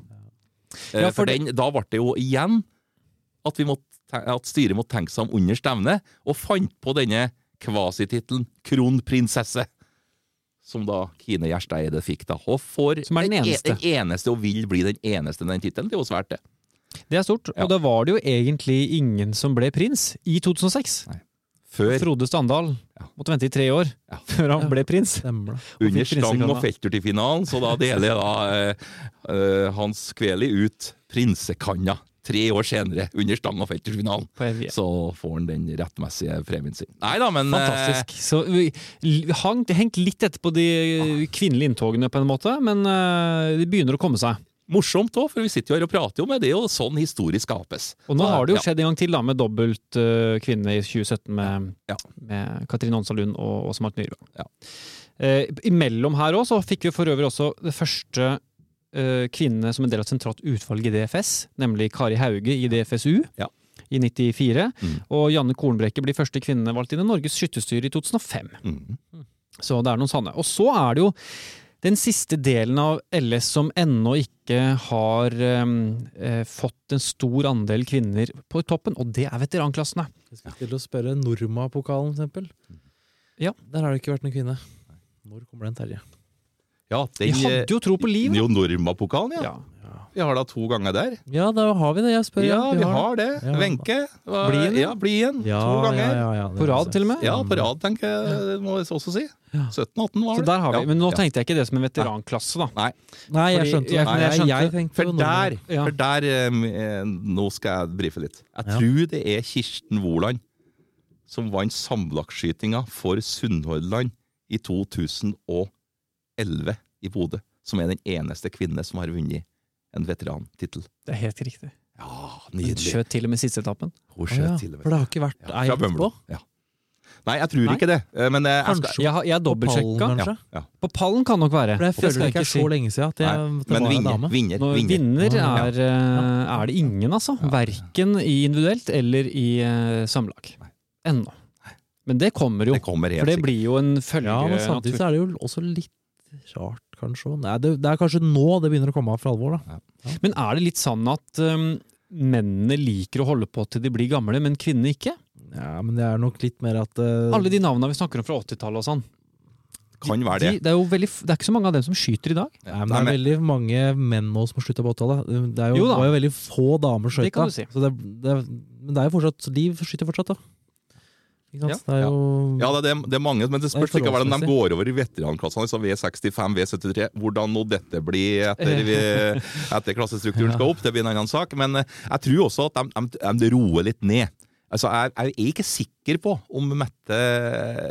Eh, Ja, for for den, da ble det jo igjen at, vi måtte, at styret måtte tenke seg om under stevnet, og fant på denne kvasitittelen kronprinsesse. Som da Kine Gjersteide fikk, da. Og får Som er den e- eneste. den eneste, og vil bli den eneste med den tittelen. Det er jo svært, det. Det er stort. Ja. Og da var det jo egentlig ingen som ble prins i 2006. Før, Frode Standal Ja. måtte vente i tre år Ja. før han ble prins. Stemmer under stang og felter til finalen, så da deler da eh, eh, Hans Kveli ut prinsekanna tre år senere, under stang og feltersfinalen. Så får han den rettmessige premien sin. Nei da, men eh, Fantastisk. Så vi hang, hengt litt etter på de kvinnelige inntogene, på en måte, men det de begynner å komme seg. morsomt òg, for vi sitter jo her og prater jo med det, og sånn historie skapes. Og nå har det jo skjedd en gang til, da, med dobbelt uh, kvinne i 2017 med, Ja. med Katrine Onsa Lund og Åse Mart Myhrvold. Ja. Eh, imellom her òg så fikk vi for øvrig også det første eh, kvinne som en del av et sentralt utvalg i DFS, nemlig Kari Hauge i DFSU. Ja. I 94. Mm. Og Janne Kornbrekke blir første kvinne valgt inn i Norges skytterstyre i 2005. Mm. Så det er noen sanne. Og så er det jo den siste delen av LS som ennå ikke har em, eh, fått en stor andel kvinner på toppen, og det er veteranklassene. Jeg skal til å spørre Norma-pokalen, eksempel. Ja. Der har det ikke vært noen kvinne. Når kommer den, Terje? Ja, Vi hadde jo tro på liv. Jo Norma-pokalen, ja. Ja. Vi har da to ganger der. Ja, da har vi det. Jeg spør. Ja, vi har det. Ja. Wenche. var- Blien, ja. bli. Ja, To ganger. Ja, ja, ja, På rad, til og med. Ja, på rad, tenker jeg, må jeg også si. Ja. 17-18 var Så det. der har vi. Ja. Men nå Ja. tenkte jeg ikke det som en veteranklasse, da. Nei, Nei, jeg skjønte det. jeg- jeg jeg, tenkte for der, Ja. for der eh, Nå skal jeg brife litt. Jeg Ja. tror det er Kirsten Woland som vant sammenlagtskytinga for Sunnhordland i 2011 i Bodø. Som er den eneste kvinne som har vunnet en veterantittel. Det er helt riktig. Ja, Hun nydelig. skjøt til og med siste etappen. Hun skjøt ah, ja, til og med. For det har ikke vært Ja, ei etterpå? Ja. Nei, jeg tror Nei. ikke det. eh, Men eh, jeg skal, Jeg har, jeg har på pallen, dobbeltsjekka. kanskje? ja. På pallen kan nok være. For jeg Det føler det jeg ikke er så lenge siden at, jeg, Nei, at men vinner, dame. vinner, vinner. vinner er, eh, er det ingen, altså. Verken i individuelt eller i uh, samlag. Ennå. Men det kommer jo. Det kommer helt For det sikkert. blir jo en følge Ja, men samtidig så er det jo også litt rart, kanskje. Nei, det, det er kanskje nå det begynner å komme av for alvor, da. Men er det litt sånn at um, mennene liker å holde på til de blir gamle, men kvinnene ikke? Ja, men det er nok litt mer at uh... Alle de navnene vi snakker om fra 80-tallet og sånn. Kan være De, det. det, er jo veldig, det er ikke så mange av dem som skyter i dag. Ja, men det er veldig mange menn nå som har slutta på 80-tallet. Det er jo, Jo da. var jo veldig få damer skøyta. Det kan du si. Det, det, men det er jo fortsatt De skyter fortsatt, da. Ja. Det er jo Ja, det er, det er mange, men det spørs ikke hvordan de går over i veteranklassene, altså V65, V73. Hvordan nå dette blir etter, etter klassestrukturen skal opp, det blir en annen sak. Men eh, jeg tror også at de, de, de roer litt ned. Altså, jeg, jeg er ikke sikker på om Mette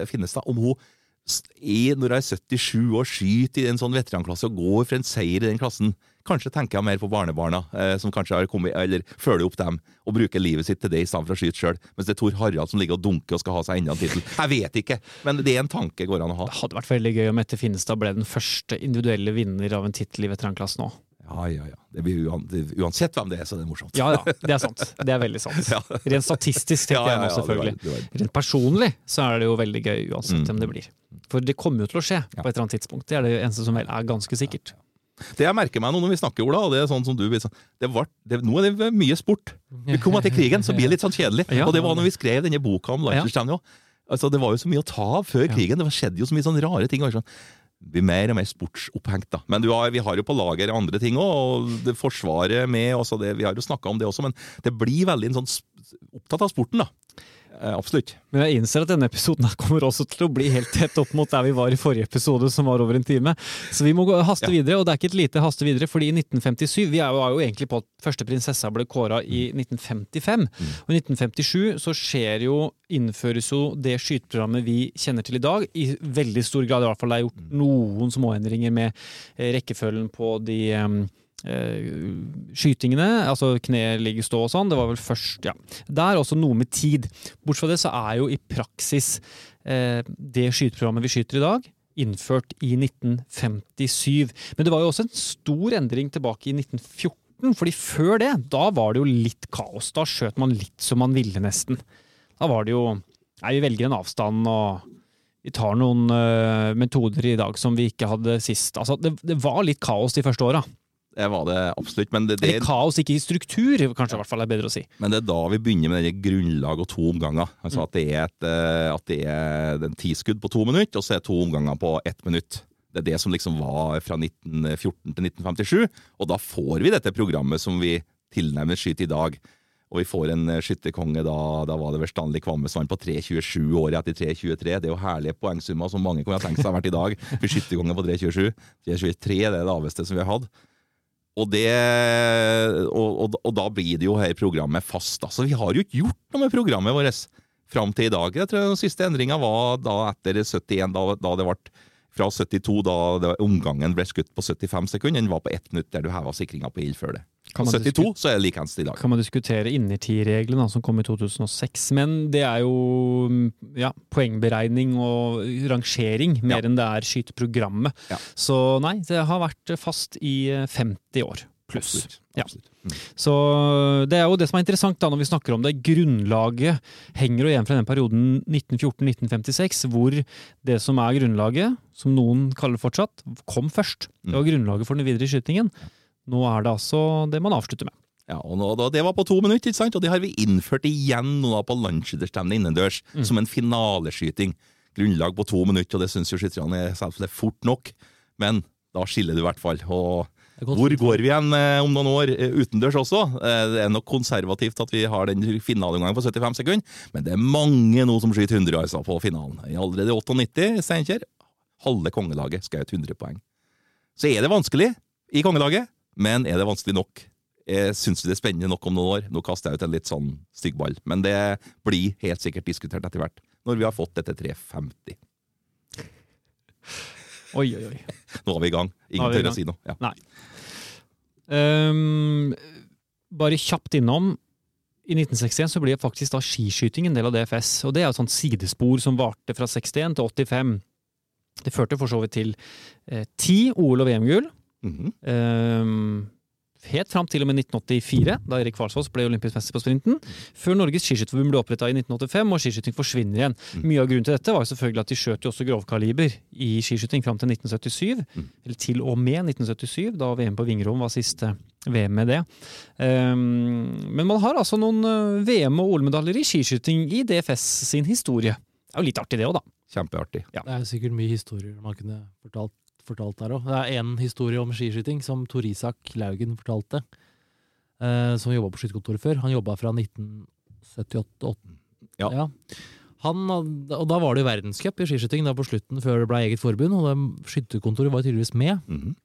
Finnestad om hun er, i, når hun er 77 år, skyter i en sånn veteranklasse og går for en seier i den klassen. Kanskje tenker jeg mer på barnebarna, eh, som kanskje har kommet, eller følger opp dem og bruker livet sitt til det i stedet for å skyte sjøl. Mens det er Tor Harald som ligger og dunker og skal ha seg enda en tittel. Jeg vet ikke, men det er en tanke går an å ha. Det hadde vært veldig gøy om Mette Finnestad ble den første individuelle vinner av en tittel i veteranklassen nå. Ja, ja, ja. Det blir uansett hvem det er, så det er morsomt. Ja ja, det er sant. Det er veldig sant. Rent statistisk, tenker jeg nå, det var- selvfølgelig. det var- Rent personlig så er det jo veldig gøy uansett Mm. hvem det blir. For det kommer jo til å skje Ja. på et eller annet tidspunkt. Det er det eneste som vel er ganske sikkert. Det jeg merker meg nå når vi snakker, Ola, og det er sånn som du det var, det, Nå er det mye sport. Vi kommer til krigen, så blir det litt sånn kjedelig. Ja. Og det var når vi skrev denne boka om Leicester. Altså, det var jo så mye å ta av før krigen. Det skjedde jo så mye sånne rare ting. Sånn. Vi blir mer og mer sportsopphengt, da. Men du har, vi har jo på lager andre ting òg, og det Forsvaret med også det, Vi har jo snakka om det også, men det blir veldig en sånn opptatt av sporten, da. Eh, absolutt. Men jeg innser at denne episoden kommer også til å bli helt tett opp mot der vi var i forrige episode, som var over en time. Så vi må haste Ja. videre, og det er ikke et lite haste videre, fordi i 1957 Vi er jo, egentlig på at første prinsessa ble kåra i 1955. Og i 1957 så skjer jo, innføres jo det skyteprogrammet vi kjenner til i dag, i veldig stor grad. I hvert fall det er gjort noen småendringer med eh, rekkefølgen på de skytingene, altså kne, ligger stå og sånn. Det var vel først, ja. Det er også noe med tid. Bortsett fra det så er jo i praksis eh, det skyteprogrammet vi skyter i dag, innført i 1957. Men det var jo også en stor endring tilbake i 1914, fordi før det, da var det jo litt kaos. Da skjøt man litt som man ville, nesten. Da var det jo Nei, vi velger en avstand og vi tar noen uh, metoder i dag som vi ikke hadde sist. Altså, det, det var litt kaos de første åra. Det var det absolutt. Men det, det, Eller kaos, ikke i struktur, kanskje i hvert fall er bedre å si. Men det er da vi begynner med denne grunnlag og to omganger. Altså At det er, et, eh, at det er en tiskudd på to minutter, og så er to omganger på ett minutt. Det er det som liksom var fra 1914 til 1957, og da får vi dette programmet som vi tilnærmet skyter i dag. Og vi får en eh, skytterkonge da, da var det vel Stanley Kvamme som vant på 3.27 året etter 3.23. Det er jo herlige poengsummer som mange kunne tenkt seg vært i dag. For skytterkonge på 3.27. 3.23 er det laveste som vi har hatt. Og, det, og, og, da blir det jo her programmet fast. Altså, vi har jo ikke gjort noe med programmet vårt fram til i dag. Jeg tror Den siste endringa var da etter 71, da, da det ble fra 72, da det, omgangen ble skutt på 75 sekunder. Den var på ett minutt der du heva sikringa på ild før det. På man 72 så er det likeens i dag. kan man diskutere innertidreglene som kom i 2006, men det er jo mm, ja, poengberegning og rangering mer Ja. enn det er skyteprogrammet. Ja. Så nei, det har vært fast i eh, 50 år pluss. Absolutt. Mm. Så det er jo det som er interessant da når vi snakker om det. Grunnlaget henger jo igjen fra den perioden 1914-1956, hvor det som er grunnlaget, som noen kaller fortsatt, kom først. Det var grunnlaget for den videre skytingen. Nå er det altså det man avslutter med. Ja, og nå, da, Det var på to minutter, ikke sant? og det har vi innført igjen nå da på landsskytterstevnet innendørs, Mm. som en finaleskyting. Grunnlag på to minutter, og det syns jo skytterne er selvfølgelig fort nok, men da skiller det i hvert fall. Og hvor går vi igjen eh, om noen år eh, utendørs også? Eh, det er nok konservativt at vi har den finaleomgangen på 75 sekunder, men det er mange nå som skyter 100 altså, på finalen. I Allerede 98 Steinkjer. Halve kongelaget skjøt 100 poeng. Så er det vanskelig i kongelaget, men er det vanskelig nok? Syns vi det er spennende nok om noen år. Nå kaster jeg ut en litt sånn stygg ball, men det blir helt sikkert diskutert etter hvert, når vi har fått dette 350. Oi, oi, oi. Nå er vi i gang. Ingen tør å si noe. Ja. Nei. Um, bare kjapt innom. I 1961 så ble faktisk da skiskyting en del av DFS. og Det er et sånt sidespor som varte fra 61 til 85. Det førte for så vidt til eh, ti OL- og VM-gull. Mhm. Ehm, helt fram til og med 1984, da Erik Kvalsås ble olympisk mester på sprinten. Før Norges skiskytterforbund ble oppretta i 1985, og skiskyting forsvinner igjen. Mye av grunnen til dette var selvfølgelig at de skjøt jo også grovkaliber i skiskyting fram til 1977. Eller til og med 1977, da VM på Vingrom var siste VM med det. Ehm, men man har altså noen eh, VM- og OL-medaljer i skiskyting i DFS sin historie. Det er jo litt artig det òg, da. Kjempeartig. Det er sikkert mye historier man kunne fortalt, fortalt der òg. Det er én historie om skiskyting som Tor Isak Laugen fortalte. Eh, som jobba på skytterkontoret før. Han jobba fra 1978. Ja. Han, og da var det jo verdenscup i skiskyting da på slutten, før det ble eget forbund. Og skytterkontoret var tydeligvis med. Mhm.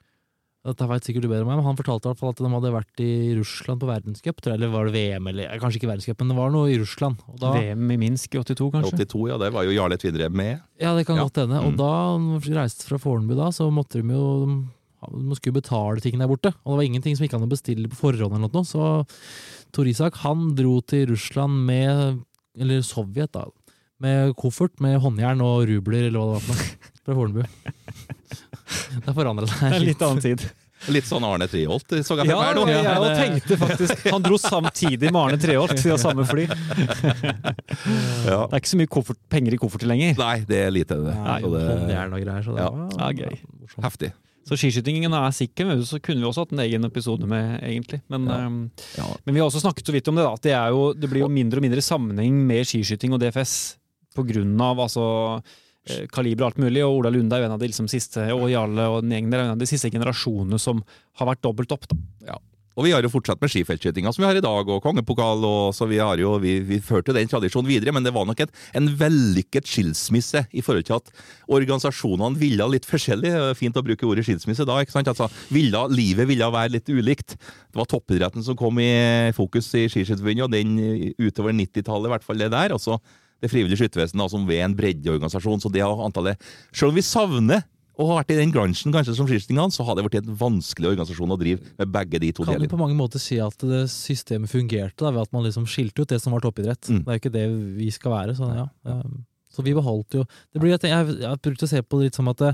Dette vet sikkert du bedre om meg, men Han fortalte i hvert fall at de hadde vært i Russland på verdenscup. Eller var det VM? eller Kanskje ikke verdenscup, men det var noe i Russland. Og da, VM i Minsk i 82, kanskje? 82, ja, det var jo Jarle Tvidre med. Ja, det kan Ja. godt hende. Og Mm. da reiste fra Fornebu, da, så måtte de jo de skulle betale ting der borte. Og det var ingenting som gikk an å bestille på forhånd. eller noe. Så Tor Isak han dro til Russland med Eller Sovjet, da. Med koffert med håndjern og rubler, eller hva det var for noe. Fra Fornebu. Det forandra Det seg er litt annen tid. Litt sånn Arne Treholt, så jeg Ja, her nå. jeg, jeg tenkte faktisk Han dro samtidig med Arne Treholt i samme fly. Ja. Det er ikke så mye koffert, penger i kofferter lenger. Nei, det er lite, det. Nei, det er noe greier. Så det Ja. Ja, gøy. heftig. Så skiskytingen er sikker, men så kunne vi også hatt en egen episode med, egentlig. Men, Ja. ehm, Ja. men vi har også snakket så vidt om det, da. At det, er jo, det blir jo mindre og mindre sammenheng med skiskyting og DFS på grunn av altså kaliber og alt mulig, og Ola Lunde er jo en av de liksom, siste, og Jarle og den gjengen der er en av de siste generasjonene som har vært dobbelt opp. Da. Og vi har jo fortsatt med skifeltskytinga som vi har i dag, og kongepokal, og så vi har jo, vi, vi førte den tradisjonen videre, men det var nok et, en vellykket skilsmisse i forhold til at organisasjonene ville litt forskjellig. Er Fint å bruke ordet skilsmisse da, ikke sant? Altså, ville, livet ville være litt ulikt. Det var toppidretten som kom i fokus i Skiskytterforbundet, og den utover 90-tallet, i hvert fall det der. altså det frivillige skyttervesenet som ved en breddeorganisasjon. Så det har antallet Selv om vi savner å ha vært i den bransjen kanskje som skiskytingene, så har det blitt en vanskelig organisasjon å drive med begge de to delene. Kan du på mange måter si at systemet fungerte da, ved at man liksom skilte ut det som var toppidrett. Mm. Det er jo ikke det vi skal være. Så, ja. ja. så vi beholdt jo det blir, Jeg har brukt å se på det litt som at, det,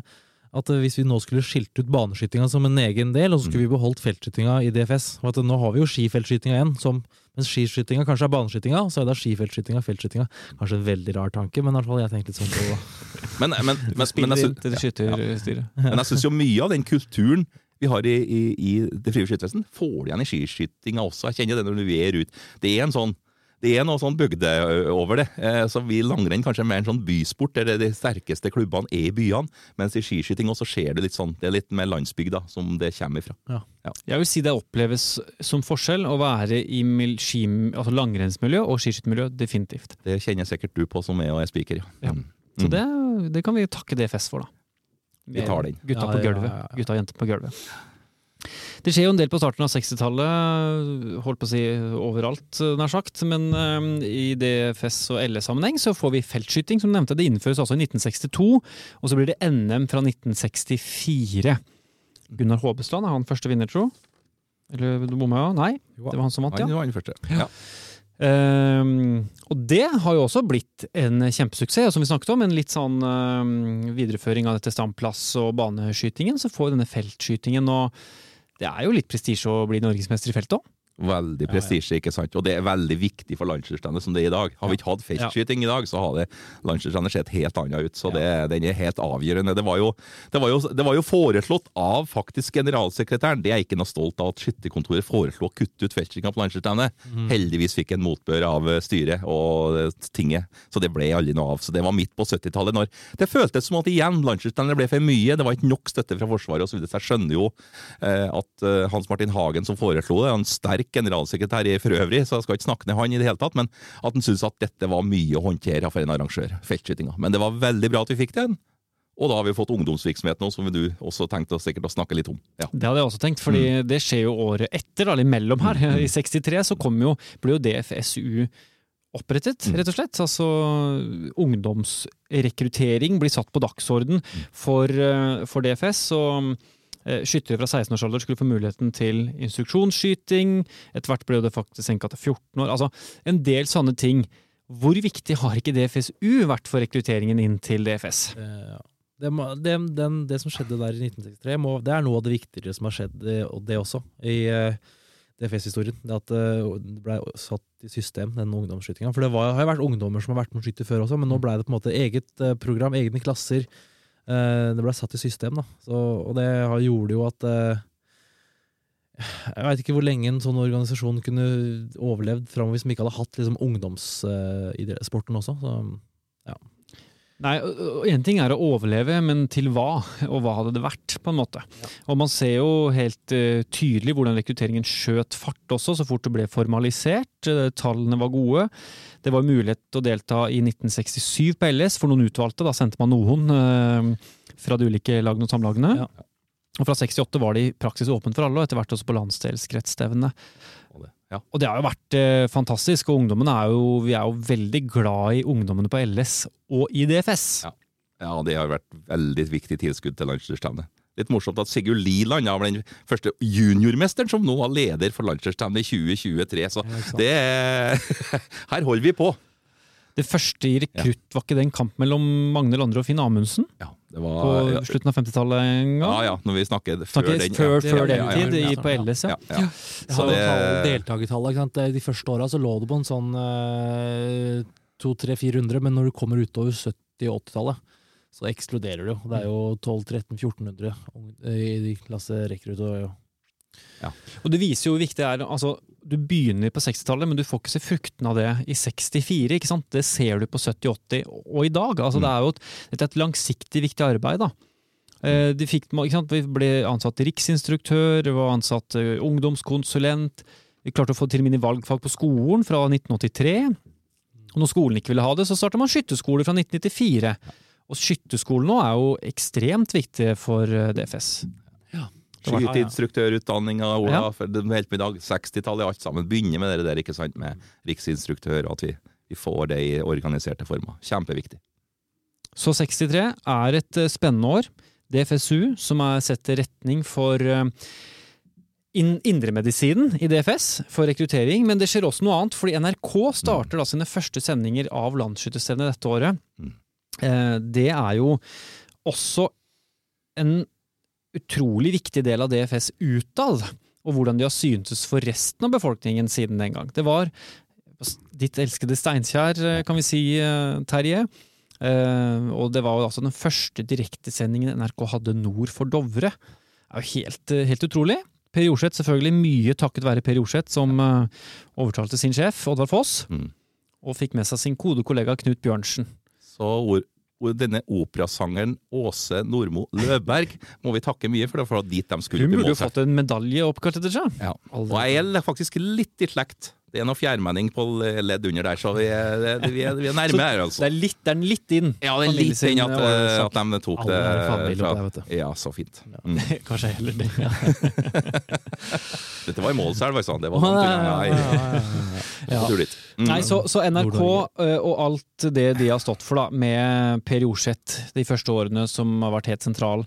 at hvis vi nå skulle skilt ut baneskytinga som en egen del, og så skulle vi beholdt feltskytinga i DFS og at Nå har vi jo skifeltskytinga igjen, som, mens skiskytinga kanskje er baneskytinga, så er det skifeltskytinga feltskytinga. Kanskje en veldig rar tanke, men i hvert fall jeg tenkte litt sånn på Men, men, men, men, jeg jeg syns jo mye av den kulturen vi har i, i, i det frivillige skyttervesen, får du igjen i skiskytinga også. Jeg kjenner det når vi er ute. Det er en sånn det er noe sånn bygde over det. Eh, så vi langrenn kanskje er mer en sånn bysport, der de sterkeste klubbene er i byene. Mens i skiskyting også skjer det litt sånn, det er litt mer landsbygda som det kommer ifra. Ja. Jeg vil si det oppleves som forskjell å være i ski, altså langrennsmiljø og skiskyttermiljø, definitivt. Det kjenner sikkert du på som er og er spiker, ja. Ja. Mm. Så Mm. det, det kan vi takke DFS for, da. Vi tar den. Gutta Ja, på ja, gulvet. ja, ja. Gutta og jenter på gulvet. Det skjer jo en del på starten av 60-tallet, holdt på å si overalt, nær sagt. Men um, i DFS og LS-sammenheng så får vi feltskyting, som du nevnte. Det innføres altså i 1962, og så blir det NM fra 1964. Gunnar Håbestad er han første vinner, tro? Eller du bomma, jo? Nei, det var han som vant, ja. Han var den første. Ja. Um, og det har jo også blitt en kjempesuksess. Og som vi snakket om, en litt sånn um, videreføring av dette standplass- og baneskytingen. Så får vi denne feltskytingen, og det er jo litt prestisje å bli norgesmester i feltet òg. Veldig prestisje, ikke sant? Og det er veldig viktig for landslagsstevnet som det er i dag. Har vi ikke hatt feltskyting i dag, så hadde landslagsstevnet sett helt annet ut. Så det, den er helt avgjørende. Det var, jo, det, var jo, det var jo foreslått av faktisk generalsekretæren. Det er jeg ikke noe stolt av at skytterkontoret foreslo å kutte ut feltskytinga på landslagsstevnet. Mm. Heldigvis fikk en motbør av eh, styret og eh, tinget, så det ble aldri noe av. Så det var midt på 70-tallet. når Det føltes som at igjen landslagsstevnet ble for mye. Det var ikke nok støtte fra Forsvaret osv. Så jeg skjønner jo eh, at eh, Hans Martin Hagen som foreslo det, er en sterk generalsekretær i for øvrig, så jeg skal ikke snakke ned han i det hele tatt, men at han syntes at dette var mye å håndtere for en arrangør, feltskytinga. Men det var veldig bra at vi fikk den. Og da har vi fått ungdomsvirksomhet nå, som du også tenkte sikkert å snakke litt om. Ja. Det hadde jeg også tenkt, fordi det skjer jo året etter, eller imellom her. I 63 så kom jo, ble jo DFSU opprettet, Mm. rett og slett. Altså ungdomsrekruttering blir satt på dagsorden for, eh, for DFS. og Skyttere fra 16-årsalder skulle få muligheten til instruksjonsskyting. Etter hvert ble det faktisk senka til 14 år. Altså en del sånne ting. Hvor viktig har ikke DFSU vært for rekrutteringen inn til DFS? Eh, ja. Det, det, den, det som skjedde der i 1963, må, det er noe av det viktigere som har skjedd, eh, og det også, i eh, DFS-historien. Det at eh, det ble satt i system, den ungdomsskytinga. For det var, har jo vært ungdommer som har vært med å skyte før også, men nå ble det på en måte eget eh, program, egne klasser. Eh, det ble satt i system, da. Så, og det gjorde jo at eh, Jeg veit ikke hvor lenge en sånn organisasjon kunne overlevd framover hvis de ikke hadde hatt liksom, ungdomssporten også. Så, Nei, én ting er å overleve, men til hva? Og hva hadde det vært, på en måte? Og man ser jo helt uh, tydelig hvordan rekrutteringen skjøt fart også, så fort det ble formalisert. Eh, tallene var gode. Det var mulighet til å delta i 1967 på LS for noen utvalgte. Da sendte man noen uh, fra de ulike lagene og samlagene. Ja. Og fra 68 var det i praksis åpent for alle, og etter hvert også på landsdelskretsstevnene. Ja. Og det har jo vært eh, fantastisk, og ungdommene er jo, vi er jo veldig glad i ungdommene på LS og i DFS. Ja. ja, det har vært veldig viktig tilskudd til landslagsstevnet. Litt morsomt at Sigurd Liland er den første juniormesteren som nå er leder for landslagsstevnet i 2023. Så Ja, det er, Her holder vi på! Det første i rekrutt, var ikke det en kamp mellom Magne Landre og Finn Amundsen? Ja, det På ja, slutten av 50-tallet en gang? ja, ja, når vi snakker før den. før, ja. før den ja, ja, tid, ja, ja. på LS, ja. Ja, ja. Det- tall- deltakertallet. ikke sant? De første åra så lå det på en sånn eh, 200-400, men når du kommer utover 70-80-tallet, så ekskluderer det jo. Det er jo 1200-1300-1400 i klasse rekrutt. og Og det viser jo hvor viktig det er altså, Du begynner på 60-tallet, men du får ikke se fruktene av det i 64. ikke sant? Det ser du på 70, 80 og i dag. Altså, Mm. det er jo et, et langsiktig, viktig arbeid. da. Eh, De fikk? Vi ble ansatt riksinstruktør, vi var ansatt eh, ungdomskonsulent. Vi klarte å få til og med inn i valgfag på skolen fra 1983. Og når skolen ikke ville ha det, så starta man skytterskole fra 1994. Og skytterskolen nå er jo ekstremt viktig for eh, DFS. Skyteinstruktørutdanninga, Ola, Ja. for det helt med i dag. 60-tallet, alt sammen. Begynner med det der, ikke sant, med riksinstruktør, og at vi, vi får det i organiserte former. Kjempeviktig. Så 63 er et eh, spennende år. DFSU, som er sett til retning for in indremedisinen i DFS, for rekruttering. Men det skjer også noe annet, fordi NRK starter da sine første sendinger av landsskytterstevnet dette året. Mm. Eh, Det er jo også en utrolig viktig del av DFS utad, og hvordan de har syntes for resten av befolkningen siden den gang. Det var ditt elskede Steinkjer, eh, kan vi si, eh, Terje. Eh, og det var jo altså den første direktesendingen NRK hadde nord for Dovre. Det er jo helt, helt utrolig. Per Jorseth, selvfølgelig mye takket være Per Jorseth, som overtalte sin sjef, Oddvar Foss, Mm. og fikk med seg sin gode kollega Knut Bjørnsen. Så ord, denne operasangeren Åse Nordmo Løvberg må vi takke mye for, det var dit de skulle Hun burde jo fått en medalje oppkalt etter seg. Ja. Og jeg er faktisk litt i slekt. Det er noe fjærmenning på ledd under der, så vi er, vi er, vi er nærme her, Det altså. er litt, det er litt inn. Ja, det er litt inn at, eh, eh, at de tok det fra det. Ja, så fint. Mm. Kanskje heller det. Ja. Dette var i Målselv, altså. Det var sånn ja, Ja. Mm. Nei, så, så NRK Nord-Norge. og alt det de har stått for, da, med Per Jorseth de første årene som har vært helt sentral.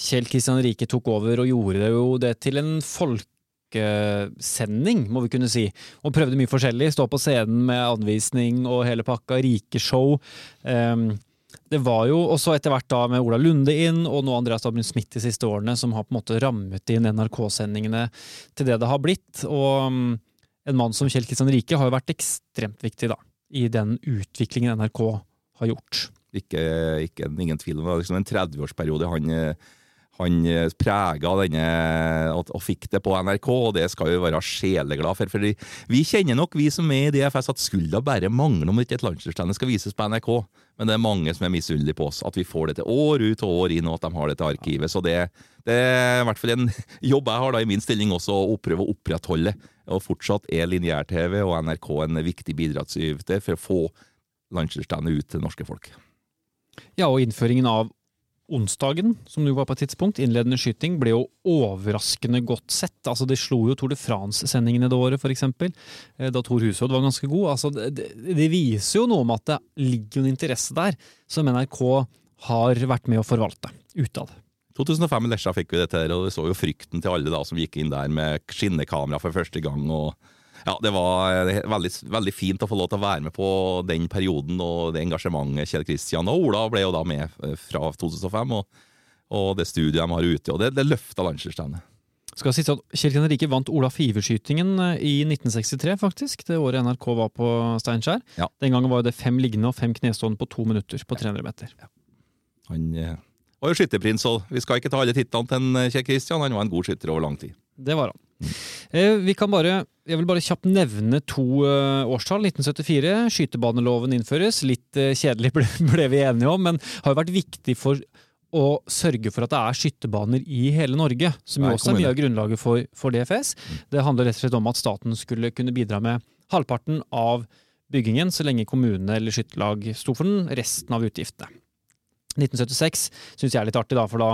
Kjell Kristian Rike tok over og gjorde det jo det til en folkesending, må vi kunne si. Og prøvde mye forskjellig. Stå på scenen med anvisning og hele pakka. Rikeshow. Um, det var jo også etter hvert da med Ola Lunde inn, og nå Andreas Dabrin Smith de siste årene, som har på en måte rammet inn NRK-sendingene til det det har blitt. Og um, en mann som Kjell Kristian Rike har jo vært ekstremt viktig da, i den utviklingen NRK har gjort. Ikke, ikke ingen tvil om det. Liksom en 30-årsperiode han, eh, han prega denne og, og fikk det på NRK, og det skal vi være sjeleglad for. for vi kjenner nok, vi som er i DFS, at skulle det bare mangle om ikke et landslagsstevne skal vises på NRK. Men det er mange som er misunnelige på oss, at vi får det til år ut og år inn, og at de har det til arkivet. Så det, det er i hvert fall en jobb jeg har da i min stilling også, å prøve å opprettholde. Og fortsatt er lineær-TV og NRK en viktig bidragsyter for å få landslagsstevnet ut til norske folk. Ja, og innføringen av onsdagen, som jo var på et tidspunkt, innledende skyting, ble jo overraskende godt sett. Altså, det slo jo Tour de France-sendingene det året, eksempel, eh, da Tor Hushovd var ganske god. Altså, det, det, viser jo noe om at det ligger en interesse der, som NRK har vært med å forvalte utad. 2005 i Lesja fikk vi det til, og vi så jo frykten til alle da som gikk inn der med skinnekamera for første gang. og ja, Det var eh, veldig, veldig fint å få lov til å være med på den perioden og det engasjementet. Kjell Kristian og Ola ble jo da med eh, fra 2005, og, og det studioet de har ute. og Det, det løfta landslagsstevnet. Skal sies at Kjell Kristian Rike vant Ola Five-skytingen eh, i 1963, faktisk. Det året NRK var på Steinkjer. Ja. Den gangen var det fem liggende og fem knestående på to minutter på 300 meter. Han eh, var jo skytterprins, og vi skal ikke ta alle titlene til Kjell Kristian. Han var en god skytter over lang tid. Det var han. Eh, Vi kan bare, jeg vil bare kjapt nevne to eh, årstall. 1974, skytebaneloven innføres. Litt eh, kjedelig ble, ble vi enige om, men har jo vært viktig for å sørge for at det er skytterbaner i hele Norge, som jo også er mye av grunnlaget for, for DFS. Det handler rett og slett om at staten skulle kunne bidra med halvparten av byggingen, så lenge kommune eller skytterlag sto for den resten av utgiftene. 1976 syns jeg er litt artig, da, for da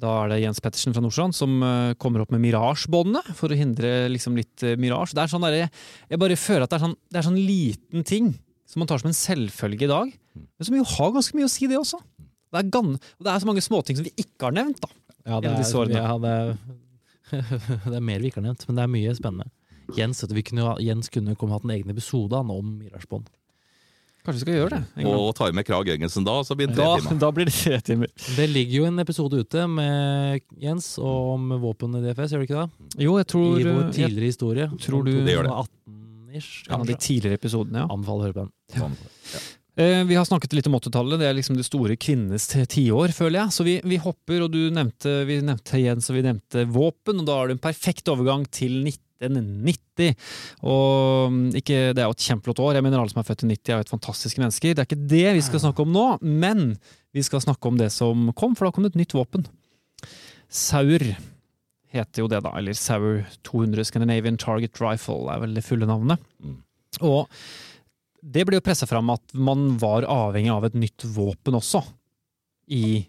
da er det Jens Pettersen fra Nordstrand som eh, kommer opp med Mirage-båndene for å hindre liksom litt Mirage. Det er sånn der, jeg bare føler at det er sånn, det er sånn liten ting som man tar som en selvfølge i dag, men som jo har ganske mye å si, det også. Det er, gan og det er så mange småting som vi ikke har nevnt. da. Ja, det er, ja, det, er, det er mer vi ikke har nevnt, men det er mye spennende. Jens, kunne, jo Jens kunne komme hatt en egen episode han, om Mirage-bånd. Kanskje vi skal gjøre det? Og tar vi med Krag Jørgensen da, så blir det tre Da, timer. da blir det tre timer. Det ligger jo en episode ute med Jens og om våpen i DFS, gjør det ikke det? Jo, jeg tror I vår tidligere historie. tror du- Det gjør det. 18-ish. ja, De tidligere episodene, ja. Anbefaler å høre på den. Ja. Eh, Vi har snakket litt om 80-tallet, det er liksom det store kvinnenes tiår, føler jeg. Så vi, vi hopper, og du nevnte, vi nevnte Jens og vi nevnte våpen, og da er det en perfekt overgang til 1990. Og mm, ikke, det er jo et kjempeflott år, jeg mener alle som er født i 90 er jo et fantastiske mennesker. Det er ikke det vi skal snakke om nå, men vi skal snakke om det som kom, for da kom det et nytt våpen. Saur heter jo det da, eller Saur 200 Scandinavian Target Rifle er vel det fulle navnet. Mm. Og det ble jo pressa fram at man var avhengig av et nytt våpen også, i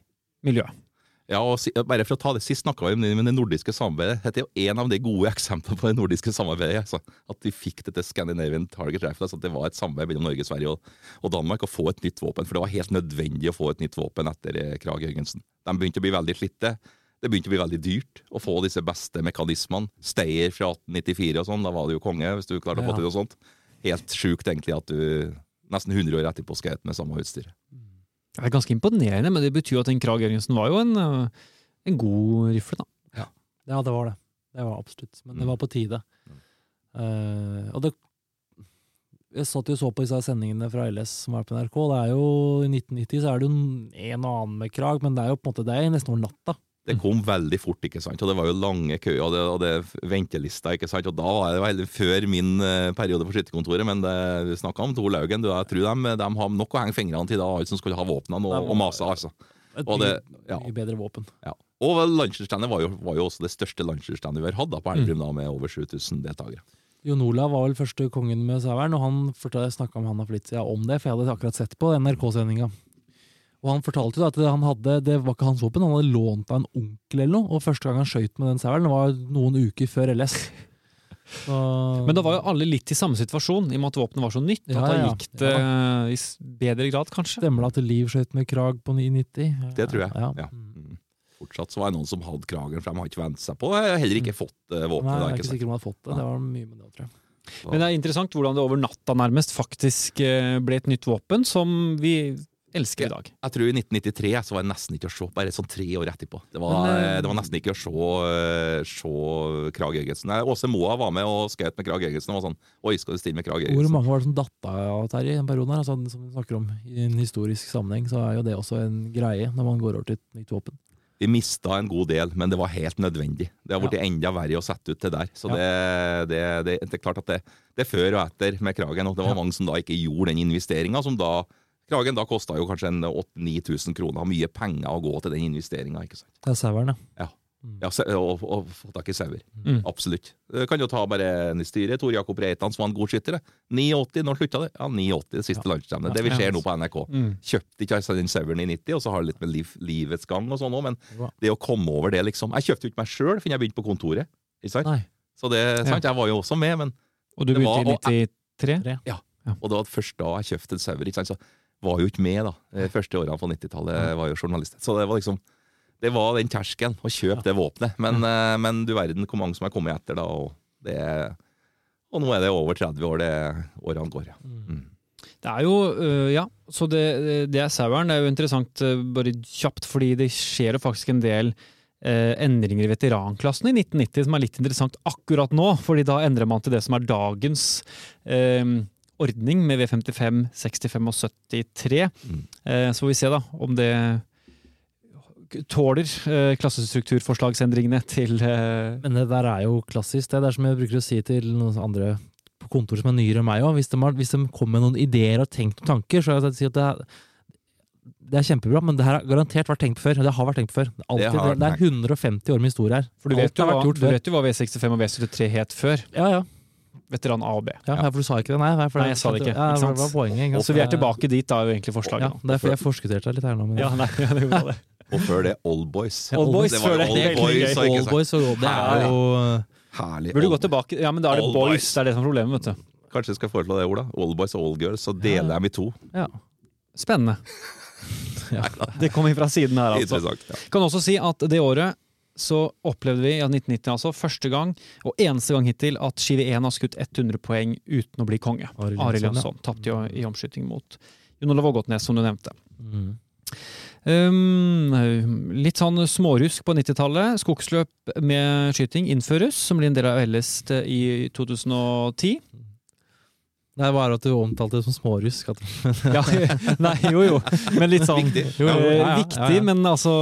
miljøet. Ja, og bare for å ta det Sist snakka vi om det, nordiske samarbeidet. Dette er jo en av de gode eksemplene på det nordiske samarbeidet. Altså, at vi fikk dette Scandinavian Target Rifle. Altså, at det var et samarbeid mellom Norge, Sverige og, og Danmark å få et nytt våpen. For det var helt nødvendig å få et nytt våpen etter eh, Krag Jørgensen. De begynte å bli veldig slitte. Det begynte å bli veldig dyrt å få disse beste mekanismene. Steier fra 1894 og sånn, da var det jo konge hvis du klarte å få til noe sånt. Helt sjukt egentlig at du nesten 100 år etterpå skal ut med samme utstyr. Det er ganske imponerende, men det betyr jo at en Krag Jørgensen var jo en, øh, en god rifle, da. Ja, det var det. Det var absolutt. Men det Mm. var på tide. Eh, og det Jeg satt jo så på disse sendingene fra LS som var på NRK. Det er jo I 1990 så er det jo en og annen med krag, men det er jo på en måte det er nesten over natta. Det kom veldig fort, ikke sant? og det var jo lange køer og det, og det ventelister. ikke sant? Og Da var det veldig før min uh, periode på skytterkontoret, men det, vi snakka om Tor Laugen. du, Jeg tror de, de har nok å henge fingrene til da, alle som skulle ha våpnene og, og mase. altså. Et mye, ja, bedre våpen. ja. Og Landsdelsstandet var, var jo også det største landsdelsstandet vi har hatt da, på Elverum, da, med over 7000 deltakere. Jon Olav var vel første kongen med saueren, og han snakka med Hanna Flitzia om det, for jeg hadde akkurat sett på NRK-sendinga. Og han fortalte jo at han hadde, det var ikke hans våpen, han hadde lånt av en onkel eller noe, og første gang han skøyt med den saueren, var noen uker før LS. Så, Men da var jo alle litt i samme situasjon, i og med at våpenet var så nytt. Ja, at da gikk det i bedre grad, kanskje. Stemmer det at Liv skøyt med krag på 990? Det tror jeg. Ja. Ja. Mm. Fortsatt så var det noen som hadde kragen, for de har ikke vent seg på det. Jeg har Heller ikke fått uh, Nei, våpenet. jeg er ikke sikker om de hadde fått det. Det var mye med det, tror jeg. Men det er interessant hvordan det over natta nærmest faktisk eh, ble et nytt våpen som vi elsker i dag. Jeg tror i 1993 så var det nesten ikke å se, bare sånn tre år etterpå. Det var, Men, eh, det var nesten ikke å se, eh, se Krag Jørgensen. Åse Moa var med og skøyt med Krag Jørgensen. Og var sånn, Oi, skal du stille med Krag Hvor mange var det som datta av Terje i den perioden? her? Altså, som vi snakker om I en historisk sammenheng så er jo det også en greie når man går over til et nytt våpen. Vi mista en god del, men det var helt nødvendig. Det har blitt enda verre å sette ut til der. Så det, det, det, det er klart at det, det er før og etter med Kragen. Og det var Ja. mange som da ikke gjorde den investeringa, som da Kragen da kosta jo kanskje 8000-9000 kroner. Mye penger å gå til den investeringa, er saueren, ja. Ja, og, og få tak i sauer. Mm. Absolutt. Du kan jo ta bare en i styret. Tor Jakob Reitan, som var en god skytter. det. 89, når slutta det? Ja, 89, det siste landsstevnet. Det vi ser nå på NRK. Mm. Kjøpte ikke den sauen i 90, og så har det litt med liv, livets gang og sånn òg, men Bra. det å komme over det, liksom Jeg kjøpte jo ikke meg sjøl, for jeg begynte på kontoret. Ikke sant? Nei. Så det, sant? jeg var jo også med, men Og du begynte i 93? Og det var først da jeg kjøpte sauer, ikke sant? så var jo ikke med, da. De første årene på 90-tallet var jo journalist. Så det var liksom Det var den terskelen, å kjøpe det våpenet. Men, eh, men du verden hvor mange som er kommet etter, da. Og, det, og nå er det over 30 år det årene går, ja. Mm. Det er jo, øh, ja, så det, det er saueren. Det er jo interessant øh, bare kjapt, fordi det skjer jo faktisk en del eh, endringer i veteranklassen i 1990 som er litt interessant akkurat nå, fordi da endrer man til det som er dagens øh, ordning med V55, 65 og 73. Mm. Eh, så får vi se da om det tåler øh, klassestrukturforslagsendringene til øh, Men det der er jo klassisk. Det er som jeg bruker å si til noen andre på kontoret som er nyere enn meg òg. Hvis, de hvis de kommer med noen ideer og tenkt noen tanker, så vil jeg si at det er, det er kjempebra, men det her har garantert vært tenkt på før. Det har vært tenkt på før. Det er, Det det, har det er 150 år med historie her. For du vet, jo hva, du vet jo hva V65 og V73 het før. Ja, ja. Veteran A og B. ja, ja, For du sa ikke det? Nei, nei, for Nei, jeg sa det ikke, Ja, ikke sant? det poenget. Så vi er tilbake dit, da er jo egentlig forslaget. Ja, det er fordi jeg forskutterte litt her nå. Men Ja, nei, ja, det det. Og før det Old Boys. Old Boys Det var jo Old, det. Old Boys, og Old Boys, og det er jo Herlig. Burde du gå tilbake. Ja, men da er det boys. boys. Det er det som er problemet, vet du. Kanskje jeg skal foreslå det ordet? Old Boys og Old Girls, så deler jeg dem i to. Ja. Spennende. Ja. Det kommer fra siden her, altså. Ja. Kan også si at det året så opplevde vi, ja, 1990 altså, første gang og eneste gang hittil at Skive 1 har skutt 100 poeng uten å bli konge. Arild Jønsson, ja. Tapte jo i omskyting mot Jon Olav Ågotnes, som du nevnte. Mm. Um, litt sånn smårusk på 90-tallet. Skogsløp med skyting innføres, som blir en del av LS i 2010. Det bare at du omtalte det som smårusk. At, Ja, nei, jo jo, men litt sånn Viktig. Jo, jo, eh, ja, ja, viktig. ja, ja. Men altså,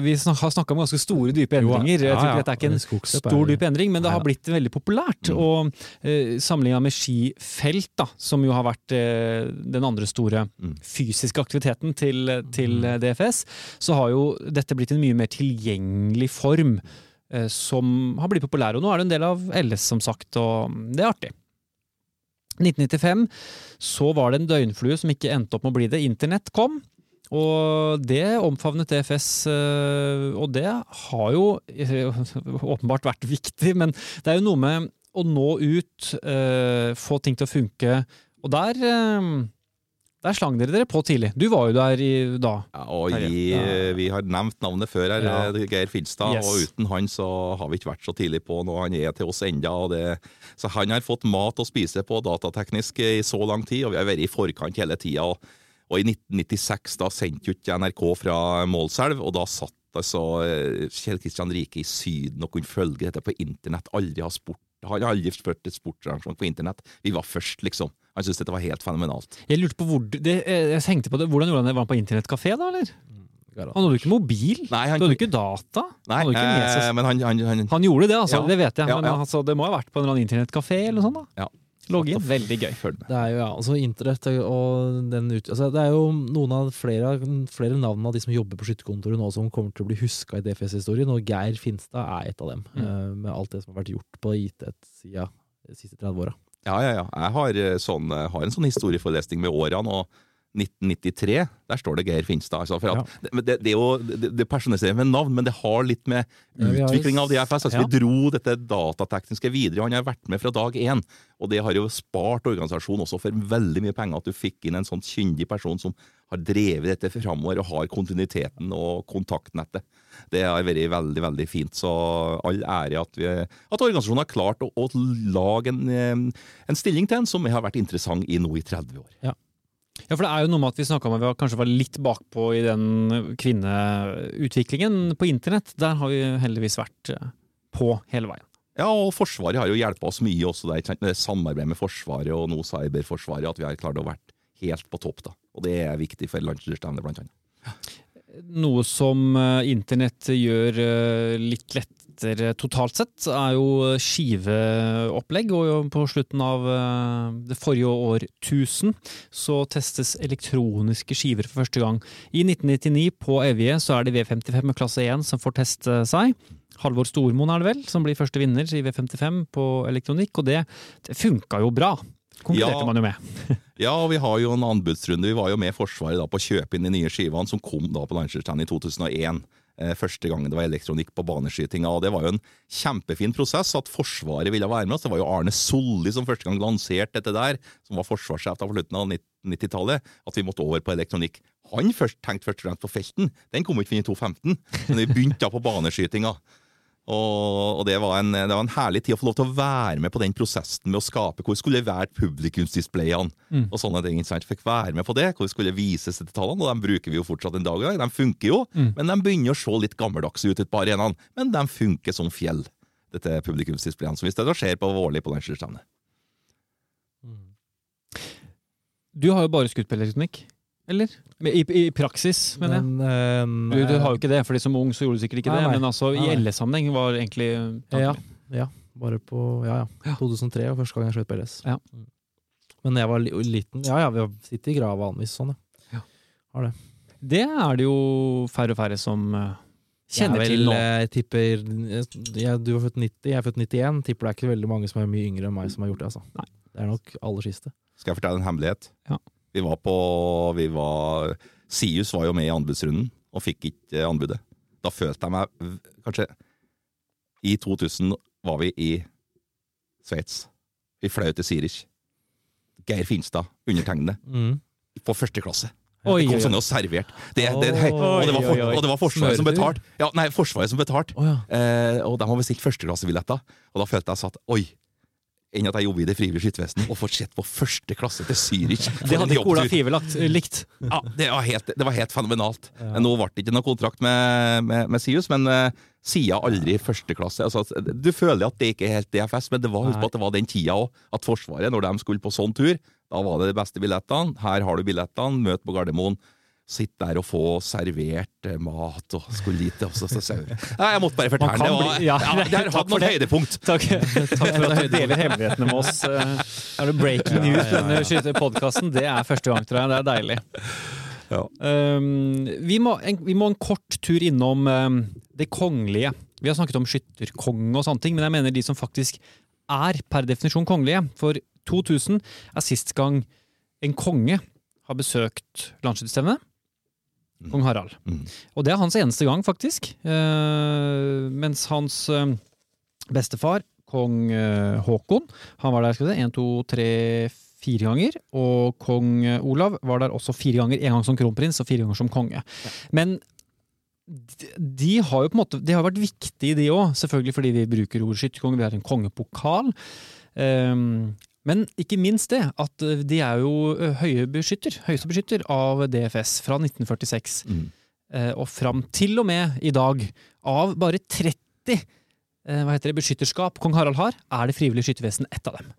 vi snak, har snakka om ganske store, dype Jo, endringer. Jeg tror ikke dette er ikke en stor, dyp endring, men det har blitt veldig populært. Mm. Og eh, sammenligna med skifelt, da, som jo har vært eh, den andre store Mm. fysiske aktiviteten til, til Mm. DFS, så har jo dette blitt en mye mer tilgjengelig form. eh, Som har blitt populær, og nå er det en del av LS, som sagt, og det er artig. 1995 så var det en døgnflue som ikke endte opp med å bli det. Internett kom, og det omfavnet DFS, eh, og det har jo eh, åpenbart vært viktig, men det er jo noe med å nå ut, eh, få ting til å funke, og der der slang dere dere på tidlig. Du var jo der i, da. Ja, og i. Vi har nevnt navnet før her, Ja. eh, Geir Finstad. Yes. Og uten han så har vi ikke vært så tidlig på når Han er til oss enda, det, Så han har fått mat å spise på datateknisk i så lang tid, og vi har vært i forkant hele tida. Og, og i 1996 da sendte ikke NRK fra Målselv, og da satt altså eh, Kjell Kristian Rike i Syden og kunne følge dette på internett. Aldri har sport. Har aldri ført et sportsarrangement på internett. Vi var først, liksom. Han syntes dette var helt fenomenalt. Jeg lurte på hvor, det, eh, jeg tenkte på det, Hvordan gjorde han det? Var han på internettkafé, da, eller? Garant. Han hadde ikke mobil. Nei, Du han, hadde jo ikke data. nei Han ikke eh, men han, han, han Han gjorde det, altså. Ja. Det vet jeg. Ja, Men ja. Altså, det må ha vært på en eller annen internettkafé eller sånt. da. Ja. Logge inn. Veldig gøy. Det er jo ja, altså internett og den ut... Altså det er jo noen av flere, flere navn av de som jobber på skytterkontoret nå som kommer til å bli huska i DFS-historien, og Geir Finstad er et av dem. Mm. Uh, Med alt det som har vært gjort på IT-sida de siste 30 åra. Ja, ja, ja. Jeg har, eh, sånn, eh, har en sånn historieforelesning med årene. og 1993, der står det Geir Finstad. Altså, for at, det, det, det jo det, personaliserer med navn, men det har litt med Ja, utvikling av DFS. Altså, ja. Vi dro dette datatekniske videre. Han har vært med fra dag én. Og det har jo spart organisasjonen også for veldig mye penger at du fikk inn en sånn kyndig person som har drevet dette framover og har kontinuiteten og kontaktnettet. Det har vært veldig veldig fint. Så all ære at, vi, at organisasjonen har klart å, å lage en, eh, en stilling til en som har vært interessant i nå i 30 år. Ja, for det er jo noe med at vi snakka om at vi kanskje var litt bakpå i den kvinneutviklingen på internett. Der har vi heldigvis vært eh, på hele veien. Ja, og Forsvaret har jo hjulpet oss mye også der, samarbeid med Forsvaret og nå Cyberforsvaret, at vi har klart å vært helt på topp. da. Og det er viktig for landslagsstevnet, blant annet. Noe som eh, internett gjør litt litt lettere totalt sett, er jo skiveopplegg. Og på slutten av eh, det forrige årtusen så testes elektroniske skiver for første gang. I 1999 på Evje så er det V55 med klasse 1 som får teste seg. Halvor Stormoen er det vel, som blir første vinner i V55 på elektronikk, og det, det funka jo bra. Konkurrerte Ja. man jo med. Ja, og vi har jo en anbudsrunde. Vi var jo med Forsvaret da på å kjøpe inn de nye skivene som kom da på landslagsstevnet i 2001. Eh, første gang det var elektronikk på baneskytinga. og Det var jo en kjempefin prosess at Forsvaret ville være med oss. Det var jo Arne Solli som første gang lanserte dette der, som var forsvarssjef på slutten av 90-tallet, at vi måtte over på elektronikk. Han først tenkte først og fremst på felten. Den kom ikke inn i 2015, men vi begynte da på baneskytinga. Og, og det, var en, det var en herlig tid å få lov til å være med på den prosessen med å skape hvor skulle vært være publikumsdisplayene Mm. og sånne ting. ikke sant? Fikk være med på det, hvor skulle vises dette tallene, og de bruker vi jo fortsatt en dag i dag. De funker jo, Mm. men de begynner å se litt gammeldagse ut et par arenaene. Men de funker som fjell, dette publikumsdisplayene, som vi stedet skjer på vårlig på Mm. Du har jo bare skutt på elektronikk, eller? I, i praksis, mener jeg. Men, Du, eh, du har jo ikke det, fordi som ung så gjorde du sikkert ikke Nei, det, nei. men altså Nei, i. LS-sammenheng var egentlig Ja, ja. Bare på Ja, ja. Ja. 2003 var første gang jeg skjøt på LS. Ja. Mm. Men jeg var liten Ja ja, vi har sittet i grava vanligvis sånn, ja. Det er det jo færre og færre som eh, kjenner Jeg er til nå. eh, Jeg tipper jeg, Du er født 90, jeg er født 91. Tipper det er ikke veldig mange som er mye yngre enn meg som har gjort det. altså. Nei. Det er nok aller siste. Skal jeg fortelle en hemmelighet? Ja. Vi var på vi var, Sius var jo med i anbudsrunden og fikk ikke anbudet. Da følte jeg meg Kanskje I 2000 var vi i Sveits. Vi fløy til Zürich. Geir Finstad, undertegnede, Mm. på første klasse. Oi, det kom sånne og servert. Det, det, det, og, det var for, og det var Forsvaret som betalte. Ja, nei, Forsvaret som betalte. Oh, ja. Eh, og de har bestilt førsteklassebilletter. Og da følte jeg satt Oi! Enn at jeg jobber i Det frivillige skyttervesenet og får sett på første klasse til Zürich. Det hadde ikke Ola. Five lagt, eh, likt. Ja, det var helt, det var helt fenomenalt. Ja. Nå ble det ikke noe kontrakt med, med, med Sius, men uh, sida aldri første klasse. Altså, du føler at det ikke er helt DFS, men det var, husk på at det var den tida òg. At Forsvaret, når de skulle på sånn tur, da var det de beste billettene. Her har du billettene, møt på Gardermoen. Sitt der og få servert eh, mat og skulle dit. Og så, så, så. Nei, jeg måtte bare fortelle. Det var, bli- ja, ja, det har hatt noen høydepunkt. Takk, takk for at du deler hemmelighetene med oss. Eh, Er det breaking news på denne podkasten? Det er første gang, tror jeg. Det er deilig. Ja. Um, vi, må en, vi må en kort tur innom um, det kongelige. Vi har snakket om skytterkonge og sånne ting, men jeg mener de som faktisk er per definisjon kongelige. For 2000 er sist gang en konge har besøkt landsskytterstevnet. Kong Harald. Mm. Og det er hans eneste gang, faktisk. Eh, mens hans eh, bestefar, kong eh, Haakon, han var der skal vi se, en, to, tre, fire ganger. Og kong eh, Olav var der også fire ganger. En gang som kronprins og fire ganger som konge. Men de, de har jo på en måte De har vært viktige, de òg. Selvfølgelig fordi vi bruker ordet skytterkonge. Vi har en kongepokal. Um, men ikke minst det, at eh, de er jo eh, høye beskytter, høyeste beskytter av DFS fra 1946 Mm. eh, og fram til og med i dag. Av bare 30 eh, hva heter det, beskytterskap kong Harald har, er det frivillige skyttervesen ett av dem.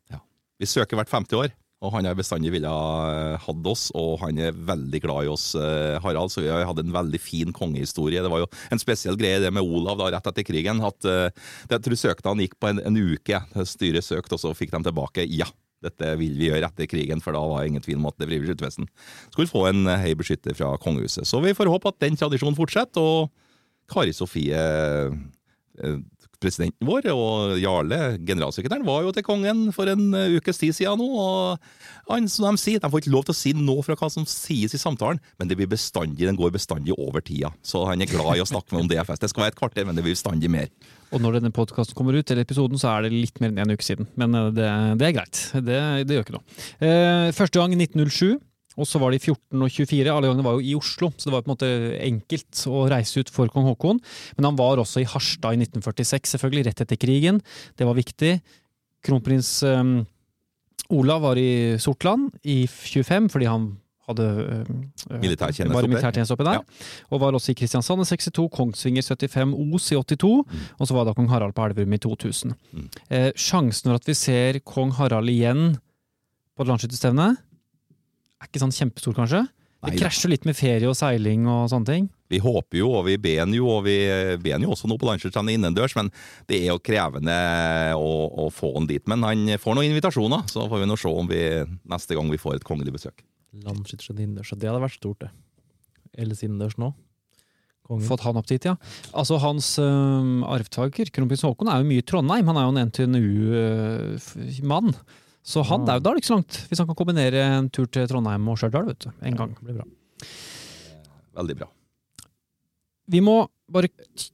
Vi søker hvert 50 år, Og han har bestandig ville ha hatt oss, og han er veldig glad i oss, eh, Harald. Så vi har hatt en veldig fin kongehistorie. Det var jo en spesiell greie det med Olav da, rett etter krigen. at uh, Jeg tror søknaden gikk på en, en uke. Styret søkte, og så fikk de tilbake ja. Dette vil vi gjøre etter krigen, for da var det ingen tvil om at det frivillige skyttervesen skulle få en høy beskytter fra kongehuset. Så vi får håpe at den tradisjonen fortsetter, og Kari Sofie presidenten vår og Jarle, generalsekretæren, var jo til kongen for en eh, ukes tid siden nå. og han, som De sier, de får ikke lov til å si noe fra hva som sies i samtalen, men det blir bestandig, den går bestandig over tida. Så han er glad i å snakke med om DFS. Det skal være et kvarter, men det blir bestandig mer. Og når denne podkasten kommer ut, eller episoden, så er det litt mer enn en uke siden. Men eh, det, det er greit. Det, det, gjør ikke noe. Eh, første gang i 1907. Og så var de 14 og 24. Alle gangene var jo i Oslo, så det var på en måte enkelt å reise ut for kong Haakon. Men han var også i Harstad i 1946, selvfølgelig, rett etter krigen. Det var viktig. Kronprins um, Olav var i Sortland i 25, fordi han hadde uh, militærtjeneste oppi der. Ja. Og var også i Kristiansand i 62, Kongsvinger 75, Os i 82, mm. og så var da kong Harald på Elverum i 2000. Mm. Eh, sjansen for at vi ser kong Harald igjen på et landsskytterstevne er ikke sånn kjempestor, kanskje? Det krasjer litt med ferie og seiling og sånne ting. Vi håper jo, og vi ber jo, og vi ber jo også nå på Landskjøtstrand innendørs, men det er jo krevende å, å, få han dit. Men han får noen invitasjoner, så får vi nå se om vi neste gang vi får et kongelig besøk. Landskjøtstrand innendørs, det hadde vært stort, det. Ellers innendørs nå. Kongen. Fått han opp dit, ja. Altså Hans øh, arvtaker, kronprins Haakon, er jo mye i Trondheim. Han er jo en NTNU-mann. Uh, så han, ja. da er det ikke så langt, hvis han kan kombinere en tur til Trondheim og Stjørdal en gang. Det blir bra. Veldig bra. Vi må bare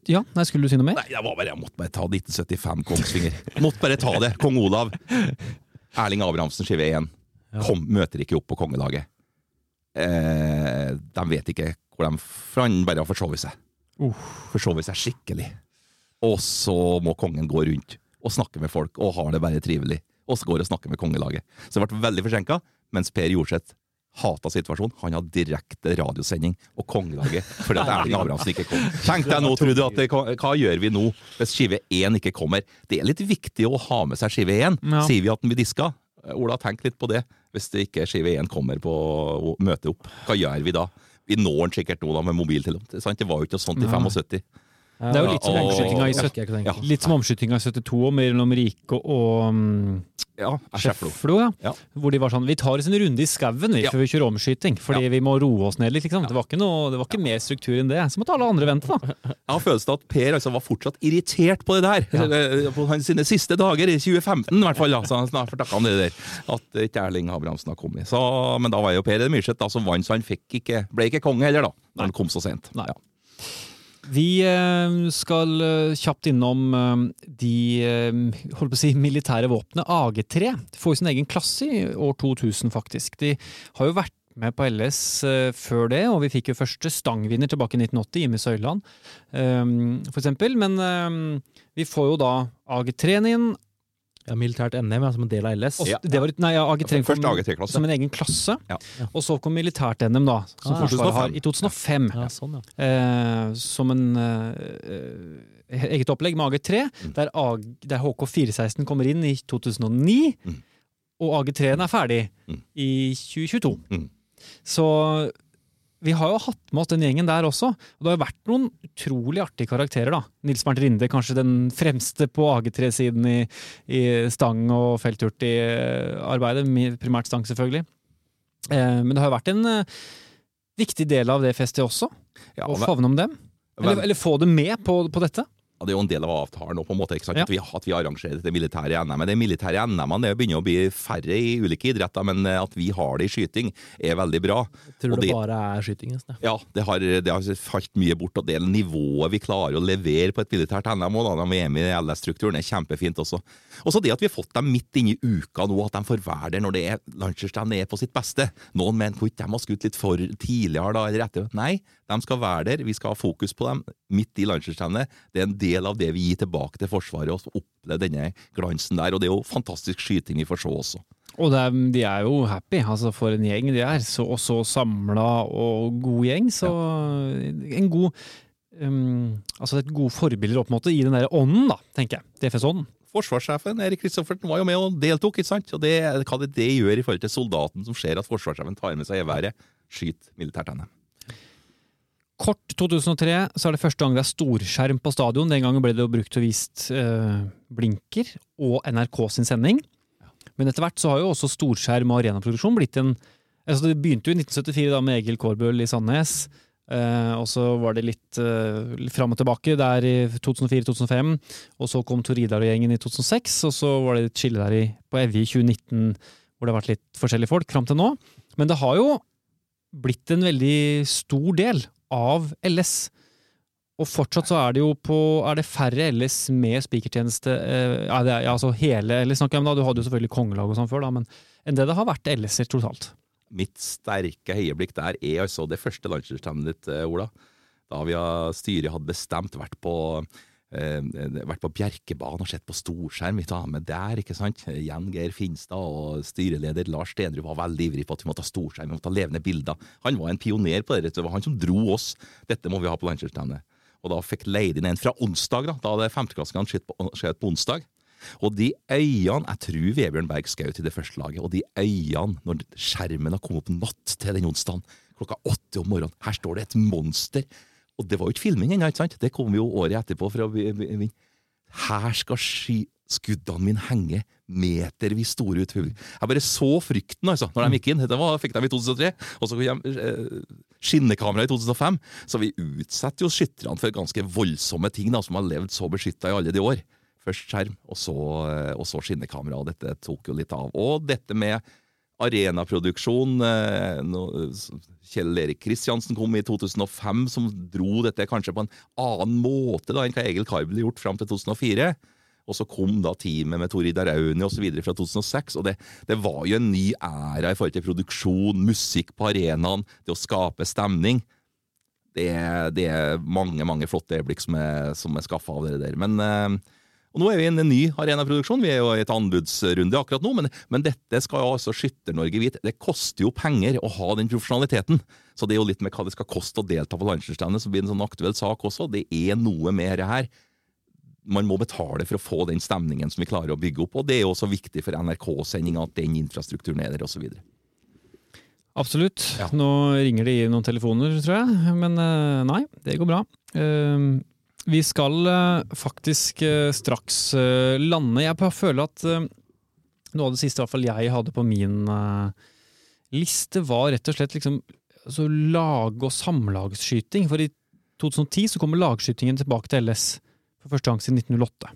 Ja, nei, skulle du si noe mer? Nei, jeg, bare, jeg måtte bare ta 1975 Kongsvinger. måtte bare ta det. Kong Olav. Erling Abrahamsen skive 1. Kom, møter ikke opp på kongelaget. Eh, de vet ikke hvor de For han bare har forsovet seg. Uh. Forsovet seg skikkelig. Og så må kongen gå rundt og snakke med folk og har det bare trivelig og så går og snakker med kongelaget. Så det ble veldig forsinka, mens Per Jorseth hata situasjonen. Han hadde direkte radiosending og kongelaget fordi at Erling Abrahamsen ikke kom. Tenk deg nå, Trude, at det, hva gjør vi nå hvis skive 1 ikke kommer? Det er litt viktig å ha med seg skive 1. Ja. Sier vi at den blir diska? Ola, tenk litt på det. Hvis det ikke skive 1 kommer på å møte opp, hva gjør vi da? Vi når den sikkert nå da med mobiltelefon. Det var jo ikke noe sånt i 75. Det er jo litt som omskytinga i, 70, ja, omskytinga i 72 mellom Rike og um, ja, Skjeflo. Ja. ja. Hvor de var sånn Vi tar oss en runde i skauen ja. før vi kjører omskyting, fordi vi må roe oss ned litt. Liksom. Det, var ikke noe, det var ikke mer struktur enn det. Så måtte alle andre vente, da. Jeg har følelsen av at Per altså, var fortsatt irritert på det der. Eh, på sine siste dager, i 2015 i hvert fall. Da. Så han fortakka han det der. At ikke Erling Abrahamsen har kommet. Så, men da var jo Per Myrseth som vant, så han ikke, ble ikke konge heller, da. Når han kom så sent. Nei. Ja. Vi eh, skal eh, kjapt innom eh, de holdt på å si, militære våpnene. AG3 får jo sin egen klasse i år 2000, faktisk. De har jo vært med på LS før det, og vi fikk jo første stangvinner tilbake i 1980, Jimmy Søyland, for eksempel. Men vi får jo da AG3-en inn, ja, Militært NM ja, som en del av LS. Ja. Det var, nei, ja, AG3 kom AG som en egen klasse. Ja. Og så kom militært NM, da, som ah, Forsvaret har, i 2005. Ja, sånn, eh, som en eh, eget opplegg med AG3, mm. der, AG, der, HK416 kommer inn i 2009. Mm. Og AG3-en er ferdig mm. i 2022. Mm. Så vi har jo hatt med oss den gjengen der også. Og det har jo vært noen utrolig artige karakterer, da. Nils Bernt Rinde, kanskje den fremste på AG3-siden i, i, stang- og felthurtigarbeidet. Primært stang, selvfølgelig. Eh, men det har jo vært en eh, viktig del av det festet også, ja, å favne om dem. Eller, eller, få dem med på, på dette ja, Det er jo en del av avtalen på en måte, ja. at, vi, at, vi, arrangerer det militære NM. Det militære NM-ene begynner å bli færre i ulike idretter, men eh, at vi har det i skyting, er veldig bra. Jeg tror det, det, bare er skyting? Nesten. Ja, det har, det har, falt mye bort. og Det nivået vi klarer å levere på et militært NM, og da, vi er med i LS-strukturen, er kjempefint også. Også det at vi har fått dem midt inne i uka nå, at de får være der når det er Lancashire er på sitt beste. Noen mener at de har skutt litt for tidligere da, eller etter. Nei, de skal være der. Vi skal ha fokus på dem midt i Lancashire. Det er en del av det vi gir tilbake til Forsvaret, å oppleve denne glansen der. Og det er jo fantastisk skyting vi får se også. Og de, de er jo happy, altså for en gjeng de er. Så, og så samla og god gjeng. Så ja. en god um, Altså et gode forbilder opp måte, i den der ånden, da, tenker jeg. DFS-ånden. forsvarssjefen Erik Kristoffersen var jo med og deltok. ikke sant? Og det, Hva det, det gjør i forhold til soldaten som ser at forsvarssjefen tar med seg geværet, skyter militært henne. Kort 2003 så er det første gang det er storskjerm på stadion. Den gangen ble det jo brukt og vist eh, blinker og NRK sin sending. Men etter hvert så har jo også storskjerm og arenaproduksjon blitt en altså Det begynte jo i 1974 da med Egil Kårbøl i Sandnes. Eh, og så var det litt eh, fram og tilbake der i 2004-2005. Og så kom Tor Idar og gjengen i 2006, og så var det et skille der i, på Evje i 2019 hvor det har vært litt forskjellige folk fram til nå. Men det har jo blitt en veldig stor del av LS. Og fortsatt så er det jo på Er det færre LS med spikertjeneste eh, ja, altså hele LS snakker jeg om da, Du hadde jo selvfølgelig kongelag og sånn før, da, men enn det det har vært LS-er totalt. Mitt sterke høyeblikk der er altså det første landslagsstevnet ditt, eh, Ola. Da vi har, styret hadde bestemt, vært på, vært på Bjerkebanen og sett på storskjerm. Vi tar med der, ikke sant. Jan Geir Finstad og styreleder Lars Stenrud var veldig ivrig på at vi måtte ha storskjerm, vi måtte ha levende bilder. Han var en pioner på det. Det var han som dro oss. Dette må vi ha på landslagsstevnet. Og da fikk leid inn en fra onsdag, da, da hadde femteklassingene skjøt på, skjedd på onsdag. Og de øynene Jeg tror Vebjørn Berg skjøt i det første laget. Og de øynene, når skjermen har kommet opp natt til den onsdagen, klokka åtte om morgenen Her står det et monster! Og det var jo ikke filming ennå, ikke sant? Det kom jo året etterpå. vinne. Her skal sky skuddene mine henge metervis store ut. Jeg bare så frykten altså, når de gikk inn. Det var, fikk de i 2003. Og så kom eh, skinnekamera i 2005. Så vi utsetter jo skytterne for ganske voldsomme ting da, som har levd så beskytta i alle de år. Først skjerm, og så, eh, og så skinnekamera. og Dette tok jo litt av. Og dette med arenaproduksjon eh, Kjell Erik Kristiansen kom i 2005, som dro dette kanskje på en annen måte da enn hva Egil Karbel gjort fram til 2004. Og så kom da teamet med Tori Darauni osv. fra 2006. Og det, det, var jo en ny æra i forhold til produksjon, musikk på arenaen, det å skape stemning. Det, det er mange mange flotte øyeblikk som er, som er skaffa av det der. Men eh, og Nå er vi i en ny arenaproduksjon, vi er jo i et anbudsrunde akkurat nå, men, men dette skal jo altså Skytter-Norge vite. Det koster jo penger å ha den profesjonaliteten. Så det er jo litt med hva det skal koste å delta på landslagsstevnet som blir en sånn aktuell sak også. Det er noe med det her. Man må betale for å få den stemningen som vi klarer å bygge opp, og det er jo også viktig for NRK-sendinga at den infrastrukturen er der, osv. Absolutt. Ja. Nå ringer det i noen telefoner, tror jeg, men eh, nei, det går bra. Uh, vi skal uh, faktisk uh, straks uh, lande. Jeg føler at noe av det siste jeg hadde på min liste, var rett og slett liksom, altså, lag- og samlagsskyting. For i 2010 så kommer lagskytingen tilbake til LS for første gang siden 1908.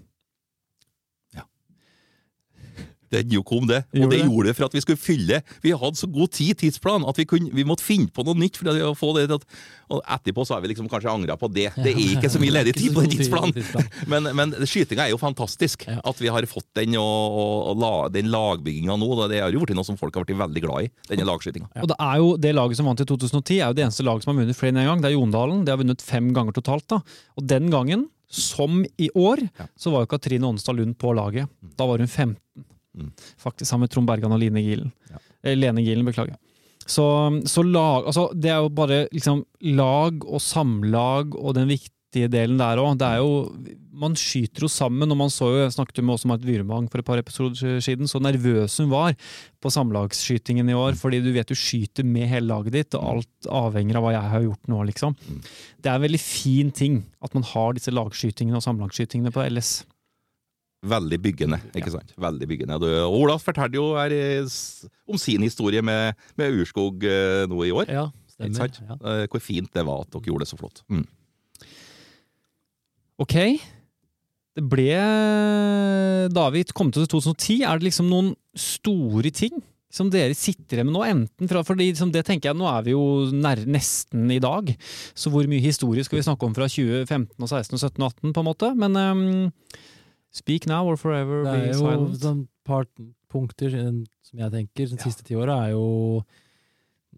Den jo kom, det. Og det, gjorde det for at vi skulle fylle Vi hadde så god tid, tidsplan, at vi, kunne, vi måtte finne på noe nytt. for å få det at, Og etterpå så har vi liksom kanskje angra på det. Det er ikke så mye ledig tid på den tidsplanen! Men, men skytinga er jo fantastisk. At vi har fått den, og, og, og den lagbygginga nå. Det har jo blitt noe som folk har blitt veldig glad i. denne lagskytinga. Og det er jo det laget som vant i 2010, er jo det eneste laget som har vunnet flere enn en gang. Det er Jondalen. Det har vunnet fem ganger totalt. da. Og den gangen som i år, så var jo Katrine Onstad Lund på laget. Da var hun 15. Mm. Faktisk sammen med Trond Bergan og Line Gilen. Ja. Eh, Lene Gilen, beklager. Så, så, lag Altså, det er jo bare liksom lag og samlag og den viktige delen der òg. Det er jo Man skyter jo sammen, og man så jo Jeg snakket jo med også Marit Wyrmang for et par episoder siden, så nervøs hun var på samlagsskytingen i år. Mm. Fordi du vet du skyter med hele laget ditt, og alt avhenger av hva jeg har gjort nå, liksom. Mm. Det er en veldig fin ting at man har disse lagskytingene og samlagsskytingene på LS. Veldig byggende. ikke sant? Veldig byggende. Du, Olav fortalte jo her om sin historie med, med Urskog eh, nå i år. Ja, stemmer. Ja. Eh, hvor fint det var at dere gjorde det så flott. Mm. Ok. Det ble Da vi kom til 2010, er det liksom noen store ting som dere sitter med nå? Enten fra, fordi liksom, det tenker jeg, Nå er vi jo nær, nesten i dag, så hvor mye historie skal vi snakke om fra 2015 og 16 og 17 og 18, på en måte? Men um, Speak now or forever be silent. Det er jo sånn par punkter som jeg tenker de ja. siste ti åra, er jo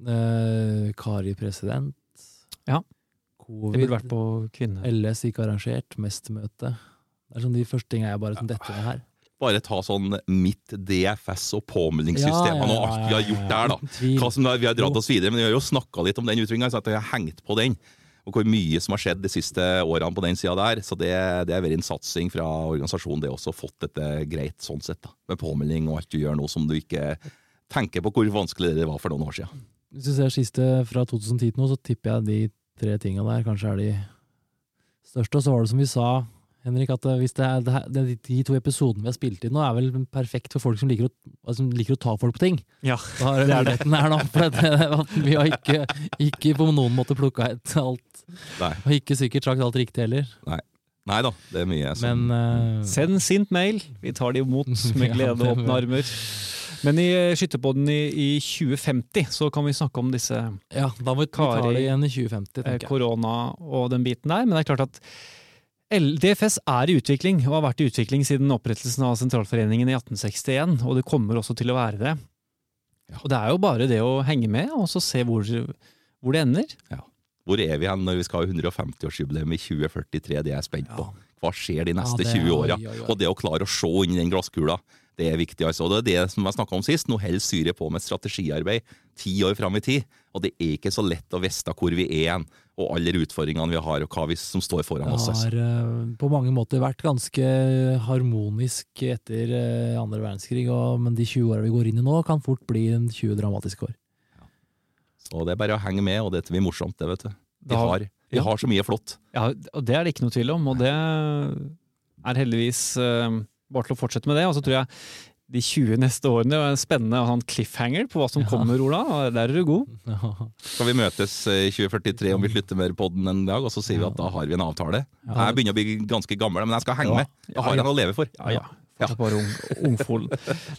eh, Kari president. Ja. Covid. Det burde vært på kvinne. LS ikke arrangert. Mestermøte. Det er sånn de første tingene jeg bare sånn dette ned her. Bare ta sånn mitt DFS og påmeldingssystemene ja, ja, ja, og alt vi har gjort der, da. Hva som Vi har dratt oss videre, men vi har jo snakka litt om den utviklinga, så jeg har hengt på den. Og hvor mye som har skjedd de siste årene på den sida der. Så det, det er vært en satsing fra organisasjonen, det også fått dette greit sånn sett. da, Med påmelding og alt du gjør nå som du ikke tenker på hvor vanskelig det var for noen år siden. Hvis du ser siste fra 2010 til nå, så tipper jeg de tre tinga der kanskje er de største. Og så var det som vi sa, Henrik, at hvis det er, det er, det er de to episodene vi har spilt inn nå, er vel perfekt for folk som liker å, som liker å ta folk på ting. Ja, Da har det er det. her nå. For det, vi har ikke, ikke på noen måte plukka ut alt. Nei. Og ikke sikkert sagt alt riktig heller. Nei da, det er mye som Men uh... Send sint mail. Vi tar det imot med glede og åpne armer. Men i eh, Skytterpodden i, i 2050 så kan vi snakke om disse ja, da må vi ta det igjen i 2050, eh, tenker jeg. korona og den biten der. Men det er klart at DFS er i utvikling, og har vært i utvikling siden opprettelsen av Sentralforeningen i 1861. Og det kommer også til å være det. Ja. Og det er jo bare det å henge med, og så se hvor, hvor det ender. Hvor er vi hen når vi skal ha 150-årsjubileum i 2043? Det er jeg spent på. Hva skjer de neste Ja, er, 20 åra? Og det å klare å se inn i den glasskula, det er viktig. altså. Og det er det som jeg snakka om sist. Nå holder Syria på med strategiarbeid ti år fram i tid. Og det er ikke så lett å vite hvor vi er hen, og alle utfordringene vi har, og hva vi, som står foran oss. Det har eh, på mange måter vært ganske harmonisk etter eh, andre verdenskrig, og, men de 20 åra vi går inn i nå, kan fort bli en 20 dramatiske år. Så det er bare å henge med, og det blir morsomt, det, vet du. Vi har, vi ja. har så mye flott. Ja, og det er det ikke noe tvil om, og det er heldigvis uh, bare til å fortsette med det. Og så tror jeg de 20 neste årene er en spennende en cliffhanger på hva som Ja. kommer, Ola. Der er du god. Skal vi møtes eh, i 2043 om vi slutter med podden en dag, og så sier vi at da har vi en avtale? Ja. Jeg begynner å bli ganske gammel, men jeg skal henge Ja. med. Jeg har noe å leve for. Ja, ja. Fortsatt bare ung.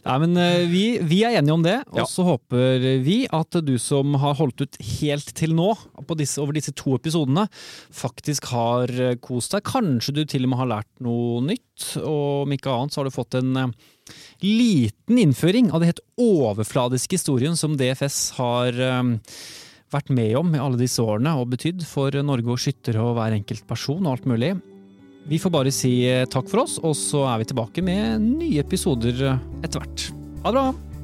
Nei, men eh, vi, vi er enige om det, og Ja. så håper vi at du som har holdt ut helt til nå, på disse, over disse to episodene, faktisk har eh, kost deg. Kanskje du til og med har lært noe nytt, og om ikke annet så har du fått en eh, liten innføring av det helt overfladiske historien som DFS har vært med om i alle disse årene og betydd for Norge og skyttere og hver enkelt person og alt mulig. Vi får bare si eh, takk for oss, og så er vi tilbake med nye episoder eh, etter hvert. Ha det bra!